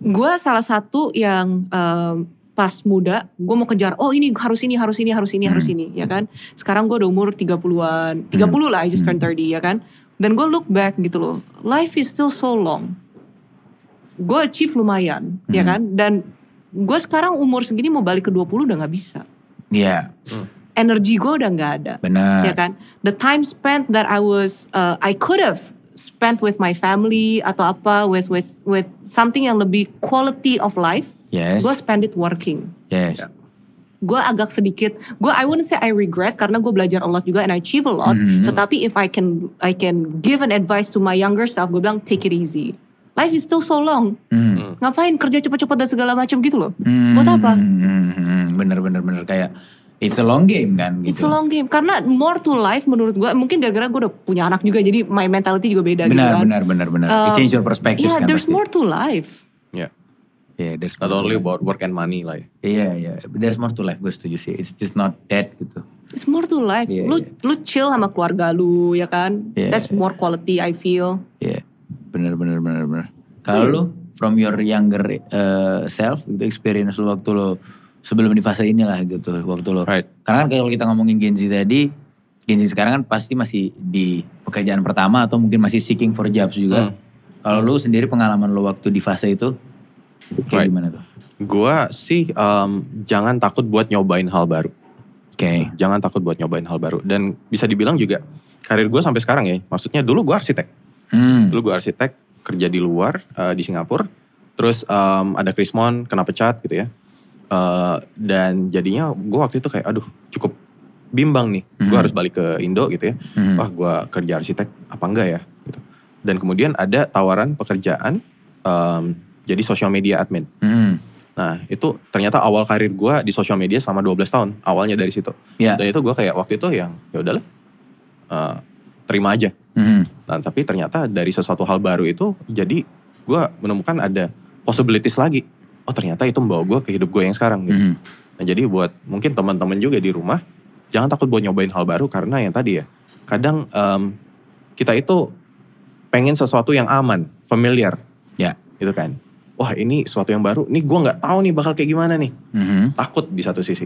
gue salah satu yang em, pas muda gue mau kejar oh ini harus ini harus ini harus ini harus Hmm. ini ya kan sekarang gue udah umur 30-an 30 lah I just turned 30 ya kan dan gue look back gitu loh life is still so long. Gue achieve lumayan ya Hmm. kan? Dan gue sekarang umur segini mau balik ke 20 udah nggak bisa. Iya, energi gue udah nggak ada benar. ya kan? The time spent that I was uh, I could have spent with my family atau apa with with with something yang lebih quality of life Yes, gue spend it working. Yes. Gue agak sedikit gue I wouldn't say I regret karena gue belajar a lot juga and I achieve a lot Mhm. tetapi if I can I can give an advice to my younger self gue bilang take it easy life is still so long Hmm. ngapain kerja cepat-cepat dan segala macam gitu loh Hmm, buat apa hmm, hmm, hmm. Bener, bener, bener. Kayak, it's a long game kan gitu. It's a long game karena more to life menurut gue mungkin gara-gara gue udah punya anak juga jadi my mentality juga beda gitu Benar, kan. benar, benar, benar. It Um, change your perspective Yeah, kan there's pasti. more to life. Ya. Yeah, there's Not only life. about work and money lah ya. Iya, iya. There's more to life, gue setuju sih. It's just not that gitu. It's more to life. Yeah, lu yeah. lu chill sama keluarga lu ya kan. Yeah. That's more quality I feel. Iya, bener, bener, bener, bener. Kalau lu, from your younger uh, self, gitu, experience lu waktu lu, sebelum di fase inilah gitu, waktu lu. Right. Karena kan kalau kita ngomongin Gen Z tadi, Gen Z sekarang kan pasti masih di pekerjaan pertama atau mungkin masih seeking for jobs juga. Hmm. Kalau lu sendiri pengalaman lu waktu di fase itu, kayak Right. gimana tuh? Gua sih um, jangan takut buat nyobain hal baru. Oke. Jangan takut buat nyobain hal baru. Dan bisa dibilang juga karir gue sampai sekarang ya. Maksudnya dulu gue arsitek. Hmm. Dulu gue arsitek kerja di luar uh, di Singapura. Terus um, ada Krismon kena pecat gitu ya. Uh, dan jadinya gue waktu itu kayak aduh cukup bimbang nih. Gue Mhm. harus balik ke Indo gitu ya. Hmm. Wah gue kerja arsitek apa enggak ya gitu. Dan kemudian ada tawaran pekerjaan um, jadi social media admin. Hmm. Nah itu ternyata awal karir gue di social media selama 12 tahun. Awalnya dari situ. Ya. Dan itu gue kayak waktu itu yang ya udahlah uh, terima aja. Hmm. Nah tapi ternyata dari sesuatu hal baru itu jadi gue menemukan ada possibilities lagi. Oh ternyata itu membawa gue ke hidup gue yang sekarang gitu. Hmm. Nah jadi buat mungkin teman-teman juga di rumah jangan takut buat nyobain hal baru karena yang tadi ya kadang em, kita itu pengen sesuatu yang aman, familiar, Ya. gitu kan. Wah ini sesuatu yang baru, nih gue nggak tahu nih bakal kayak gimana nih. Mhm. Takut di satu sisi.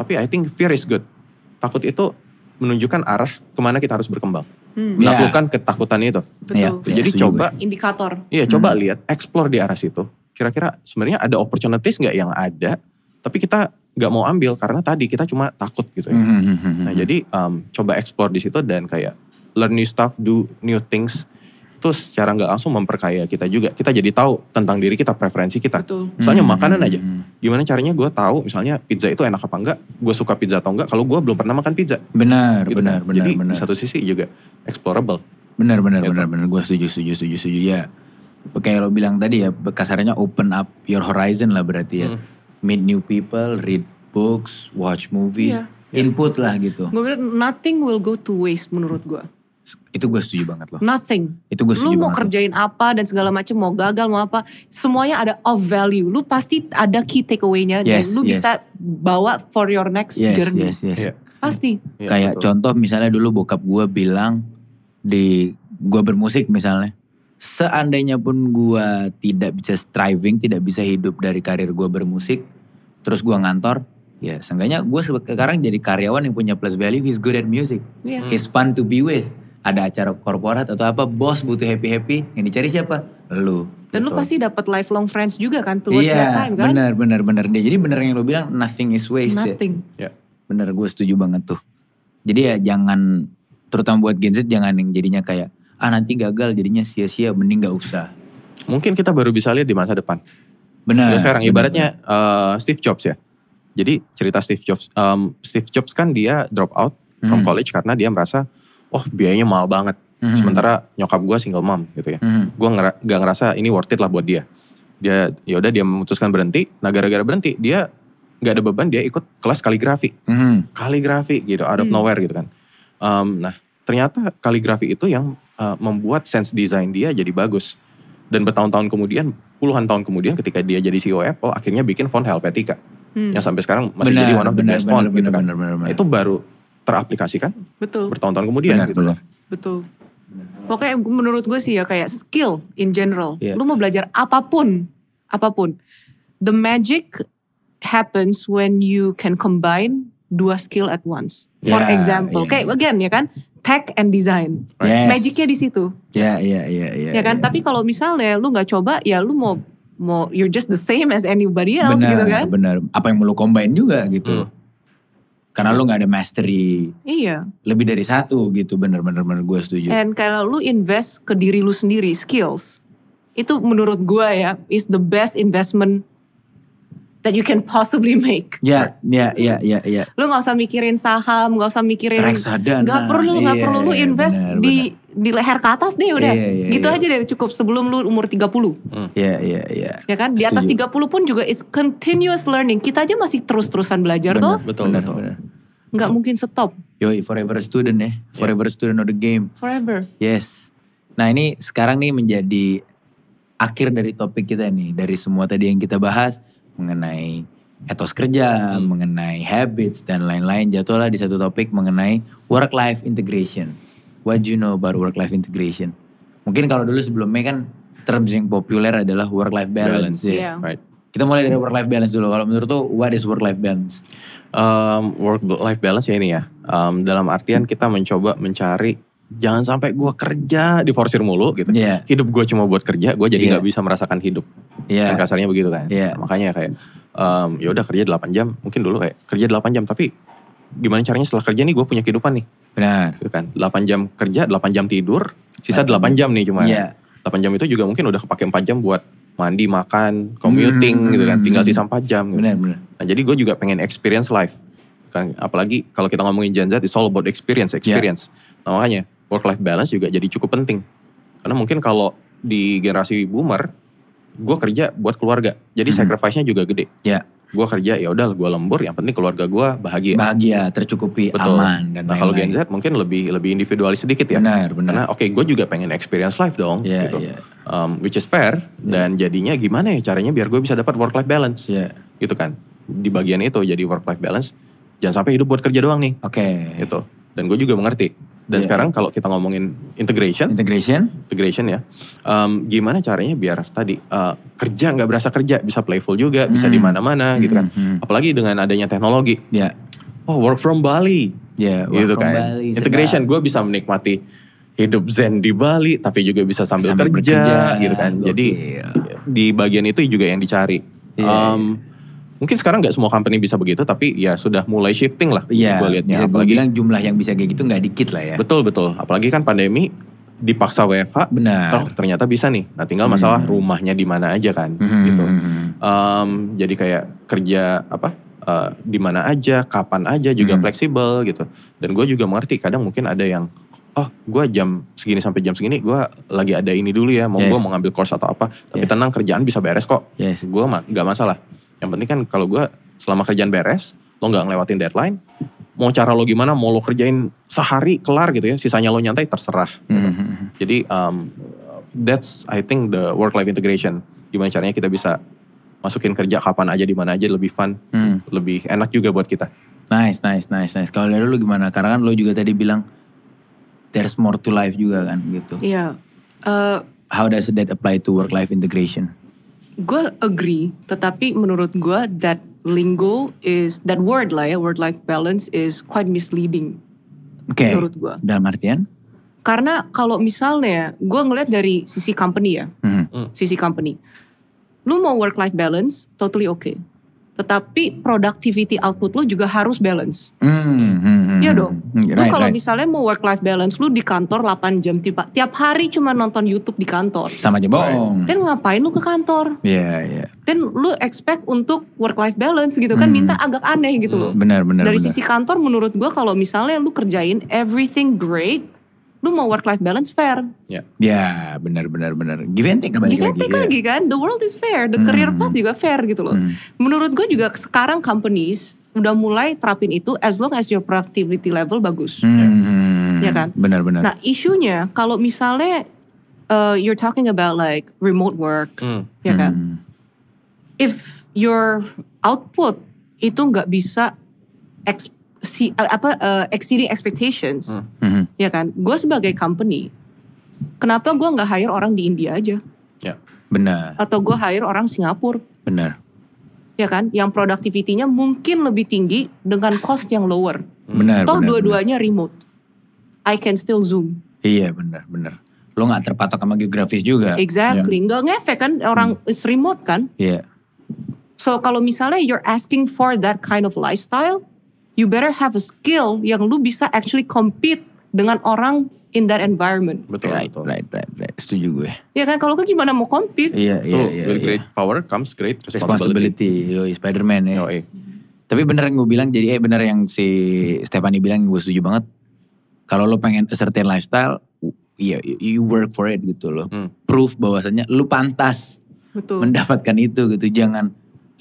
Tapi I think fear is good. Takut itu menunjukkan arah ke mana kita harus berkembang. Hmm. Menaklukkan ketakutan itu. betul. Iya. Jadi setuju coba, Indikator. iya coba lihat, explore di arah situ. Kira-kira sebenarnya ada opportunities nggak yang ada, tapi kita nggak mau ambil karena tadi kita cuma takut gitu ya. Mhm. Nah jadi um, coba explore di situ dan kayak learn new stuff, do new things. Itu secara nggak langsung memperkaya kita juga. Kita jadi tahu tentang diri kita, preferensi kita. Betul. Soalnya Mhm. makanan aja. Gimana caranya gue tahu misalnya pizza itu enak apa enggak, gue suka pizza atau enggak kalau gue belum pernah makan pizza. Benar, Gitu benar, kan. benar, Jadi benar. di satu sisi juga explorable. Benar, benar, Gitu. benar, benar. Gue setuju, setuju, setuju, setuju. Ya, kayak lo bilang tadi ya, kasarnya open up your horizon lah berarti ya. Hmm. Meet new people, read books, watch movies, Iya. input lah gitu. Gue bilang nothing will go to waste menurut gue. Itu gue setuju banget loh. Nothing. Itu gue setuju Lu mau banget. loh. kerjain apa dan segala macam, mau gagal, mau apa, semuanya ada of value. Lu pasti ada key takeaway-nya dan Yes, lu yes. bisa bawa for your next Yes, journey. yes, yes. Iya. Pasti. Iya, Kayak betul. contoh misalnya dulu bokap gue bilang di gue bermusik misalnya. Seandainya pun gue tidak bisa striving, tidak bisa hidup dari karir gue bermusik, terus gue ngantor, ya seenggaknya gue sekarang jadi karyawan yang punya plus value, he's good at music, Iya. he's fun to be with. Ada acara korporat atau apa, bos butuh happy-happy, yang dicari siapa? Lu. Dan lu Gitu. pasti dapat lifelong friends juga kan towards Iya, that time kan? benar, benar, benar. Dia jadi benar yang lo bilang, nothing is wasted. Nothing. Ya. Bener gue setuju banget tuh. Jadi ya jangan terutama buat Gen Z jangan yang jadinya kayak ah nanti gagal jadinya sia-sia mending gak usah. Mungkin kita baru bisa lihat di masa depan. Benar. Jadi sekarang benar. ibaratnya eh, Steve Jobs ya. Jadi cerita Steve Jobs, em, Steve Jobs kan dia drop out from Hmm. college karena dia merasa, oh biayanya mahal banget. Mhm. Sementara nyokap gue single mom gitu ya. Mhm. Gue ngera gak ngerasa ini worth it lah buat dia. Dia ya udah dia memutuskan berhenti. Nah gara-gara berhenti dia nggak ada beban dia ikut kelas kaligrafi. Mhm. Kaligrafi gitu out of Hmm. nowhere gitu kan. Em, nah ternyata kaligrafi itu yang eh, membuat sense design dia jadi bagus. Dan bertahun-tahun kemudian, puluhan tahun kemudian ketika dia jadi CEO Apple, akhirnya bikin font Helvetica. Hmm. Yang sampai sekarang masih Benar, jadi one of the benar, best benar, font benar, gitu kan. benar, benar, Nah, benar. itu baru teraplikasikan Betul. bertahun-tahun kemudian Benar, gitu loh. benar. Betul. Pokoknya menurut gue sih ya kayak skill in general. Iya. Lu mau belajar apa pun, apa pun. The magic happens when you can combine dua skill at once. For Ya, example, iya, kayak again ya kan, tech and design. Yes. Magicnya di situ, Ya, ya, ya, ya. ya kan. ya. Tapi kalau misalnya lu nggak coba, ya lu mau mau you're just the same as anybody else benar, gitu kan. benar. Apa yang mau lu combine juga gitu. Hmm. Karena lu gak ada mastery Iya. lebih dari satu gitu. Bener, bener, bener. Gue setuju. And kalau lu invest ke diri lu sendiri, skills. Itu menurut gue ya, is the best investment that you can possibly make. Ya, ya, ya, ya, ya. Lu gak usah mikirin saham, gak usah mikirin... Reksadana. Gak perlu, gak Iya, perlu lu iya, invest benar, di di leher ke atas deh udah. Iya, iya, gitu iya. aja deh cukup sebelum lu umur 30. Ya, ya, ya. Ya kan? Di atas Setuju. 30 pun juga it's continuous learning. Kita aja masih terus-terusan belajar tuh. Betul, bener, betul. bener. Gak mungkin stop. Yoi, forever student ya. Forever a student of the game. Forever. Yes. Nah ini sekarang nih menjadi akhir dari topik kita nih. Dari semua tadi yang kita bahas mengenai etos kerja, Hmm. mengenai habits dan lain-lain. Jatuhlah di satu topik mengenai work-life integration. What do you know about work-life integration? Mungkin kalau dulu sebelumnya kan terms yang populer adalah work-life balance. Balance. ya. Iya. Right. Kita mulai dari work-life balance dulu. Kalau menurut tuh what is work-life balance? Um, work life balance ya ini ya. Um, dalam artian kita mencoba mencari jangan sampai gua kerja di forsir mulu gitu. Iya. Hidup gue cuma buat kerja, gue jadi nggak bisa merasakan hidup. Iya. Kan kasarnya begitu kan. Iya. Makanya kayak um, ya udah kerja 8 jam, mungkin dulu kayak kerja 8 jam tapi gimana caranya setelah kerja nih gue punya kehidupan nih Benar. gitu kan. 8 jam kerja, 8 jam tidur, sisa 8 8 jam nih cuma. Iya. 8 jam itu juga mungkin udah kepake 4 jam buat mandi, makan, commuting Hmm. gitu kan. Tinggal sisa 4 jam gitu. Benar, benar. Nah, jadi gue juga pengen experience life. Kan, apalagi kalau kita ngomongin Gen Z, it's all about experience, experience. Nah, makanya work life balance juga jadi cukup penting. Karena mungkin kalau di generasi boomer, gue kerja buat keluarga. Jadi Mhm. sacrifice-nya juga gede. Ya. Gue kerja ya udah gue lembur, yang penting keluarga gue bahagia. Bahagia, tercukupi, Betul. aman dan nah kalau Gen. Z mungkin lebih lebih individualis sedikit ya. Benar, benar. Karena oke gue juga pengen experience life dong Iya, gitu. iya. Um, which is fair dan jadinya gimana ya caranya biar gue bisa dapat work life balance Iya. gitu kan. Di bagian itu jadi work life balance jangan sampai hidup buat kerja doang nih Oke. gitu. Dan gue juga mengerti Dan Iya. sekarang kalau kita ngomongin integration, Integration. integration ya, em, gimana caranya biar tadi eh, kerja nggak berasa kerja, bisa playful juga, bisa Hmm. di mana-mana gitu kan. Hmm, hmm. Apalagi dengan adanya teknologi. Ya. Oh work from Bali, Ya, work gitu from kan. Bali, Integration, gue bisa menikmati hidup zen di Bali, tapi juga bisa sambil, Sambil kerja, bekerja, gitu kan. Jadi di bagian itu juga yang dicari. Iya, Em, Mungkin sekarang nggak semua company bisa begitu, tapi ya sudah mulai shifting lah. Iya, gue liatnya. bisa gue Apalagi bilang jumlah yang bisa kayak gitu nggak dikit lah ya. betul betul. Apalagi kan pandemi dipaksa WFH, Benar. toh ternyata bisa nih. Nah tinggal Hmm. masalah rumahnya di mana aja kan, Mhm, gitu. mhm. Em, jadi kayak kerja apa eh, di mana aja, kapan aja juga Hmm. fleksibel gitu. Dan gue juga mengerti kadang mungkin ada yang oh gue jam segini sampai jam segini gue lagi ada ini dulu ya mau Yes. gue mau ngambil course atau apa tapi Yeah. tenang kerjaan bisa beres kok Yes. gue ma- nggak masalah yang penting kan kalau gue selama kerjaan beres lo nggak ngelewatin deadline mau cara lo gimana mau lo kerjain sehari kelar gitu ya sisanya lo nyantai terserah gitu. Mhm. jadi um, that's I think the work life integration gimana caranya kita bisa masukin kerja kapan aja di mana aja lebih fun Hmm. lebih enak juga buat kita Nice, nice, nice, nice. Kalau dari lu gimana? Karena kan lu juga tadi bilang there's more to life juga kan gitu. Iya. Eh, How does that apply to work life integration? Gue agree, tetapi menurut gue that lingo is that word lah ya word life balance is quite misleading Oke. menurut gue. Dalam artian? Karena kalau misalnya gue ngeliat dari sisi company ya, Mhm. sisi company, lu mau work life balance totally okay, tetapi productivity output lu juga harus balance. Hmm, hmm, hmm, Iya hmm. dong. Hmm, Lu Right, kalau right. misalnya mau work life balance lu di kantor 8 jam tiba tiap hari cuma nonton YouTube di kantor. Sama aja bohong. Dan ngapain lu ke kantor? Iya, iya. Dan lu expect untuk work life balance gitu kan Hmm. minta agak aneh gitu loh. Benar, benar, Dari benar. sisi kantor menurut gua kalau misalnya lu kerjain everything great, lu mau work life balance fair. ya Ya, benar, benar, benar. Give and take balik Give and lagi. take iya. lagi kan, the world is fair, the career Hmm. path juga fair gitu loh. Hmm. Menurut gue juga sekarang companies udah mulai terapin itu as long as your productivity level bagus. Hmm, Ya kan? Benar, benar. Nah isunya kalau misalnya uh, you're talking about like remote work, Hmm. ya kan? Hmm. If your output itu nggak bisa si, apa uh, exceeding expectations, Hmm. Mhm. ya kan? Gue sebagai company, kenapa gue nggak hire orang di India aja? ya Benar, Atau gue hire orang Singapura? benar. ya kan yang productivity-nya mungkin lebih tinggi dengan cost yang lower. Benar, Toh dua-duanya remote. I can still zoom. Iya, benar, benar. Lo nggak terpatok sama geografis juga. Exactly. Nggak ngefek kan orang it's remote kan. Iya. So kalau misalnya you're asking for that kind of lifestyle, you better have a skill yang lu bisa actually compete dengan orang in that environment. betul Right, betul right, right, right. Setuju gue. Ya kan kalau gue gimana mau compete? Iya, iya, iya. with iya. great power comes great responsibility, Responsibility, yoi, Spider-Man ya. Yoi. Tapi bener yang gue bilang, jadi eh bener yang si Stephanie bilang, gue setuju banget. Kalau lo pengen a certain lifestyle, iya you you work for it gitu loh. Hmm. Proof bahwasannya lu pantas Betul. mendapatkan itu gitu. Jangan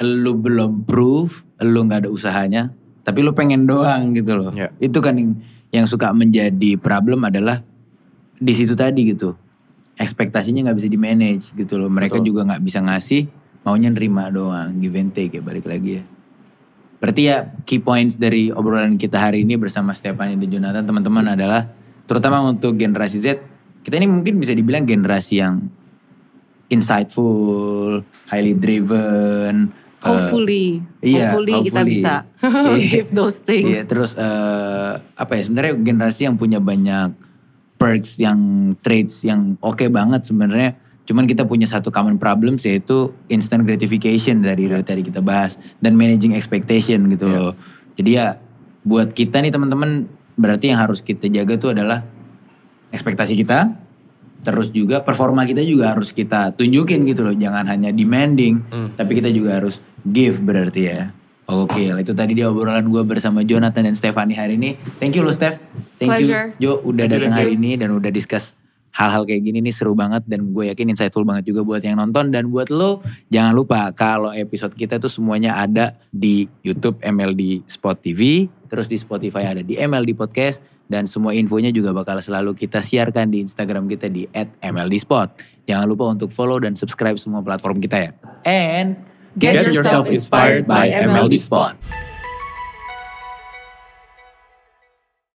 lu belum proof, lu nggak ada usahanya, tapi lu pengen doang gitu loh. Ya. Itu kan yang, yang suka menjadi problem adalah di situ tadi gitu. Ekspektasinya nggak bisa di manage gitu loh. Mereka Betul. juga nggak bisa ngasih, maunya nerima doang, give and take ya balik lagi ya. Berarti ya key points dari obrolan kita hari ini bersama Stephanie dan Jonathan teman-teman adalah terutama untuk generasi Z, kita ini mungkin bisa dibilang generasi yang insightful, highly driven. Hopefully, iya, hopefully, kita hopefully. bisa Iya. give those things. Iya, terus eh, apa ya sebenarnya generasi yang punya banyak perks yang traits yang oke banget sebenarnya. Cuman kita punya satu common problems yaitu instant gratification dari dari tadi kita bahas dan managing expectation gitu Iya. loh. Jadi ya buat kita nih teman-teman berarti yang harus kita jaga tuh adalah ekspektasi kita, terus juga performa kita juga harus kita tunjukin gitu loh. Jangan hanya demanding, Hmm. tapi kita juga harus give berarti ya. Oke, itu tadi dia obrolan gue bersama Jonathan dan Stephanie hari ini. Thank you loh Steph. Thank Pleasure. you Jo udah datang hari ini dan udah discuss hal-hal kayak gini nih seru banget dan gue yakin insightful banget juga buat yang nonton dan buat lo jangan lupa kalau episode kita tuh semuanya ada di YouTube MLD Spot TV, terus di Spotify ada di MLD Podcast dan semua infonya juga bakal selalu kita siarkan di Instagram kita di @mldspot. Jangan lupa untuk follow dan subscribe semua platform kita ya. And Get yourself inspired by MLD Spot.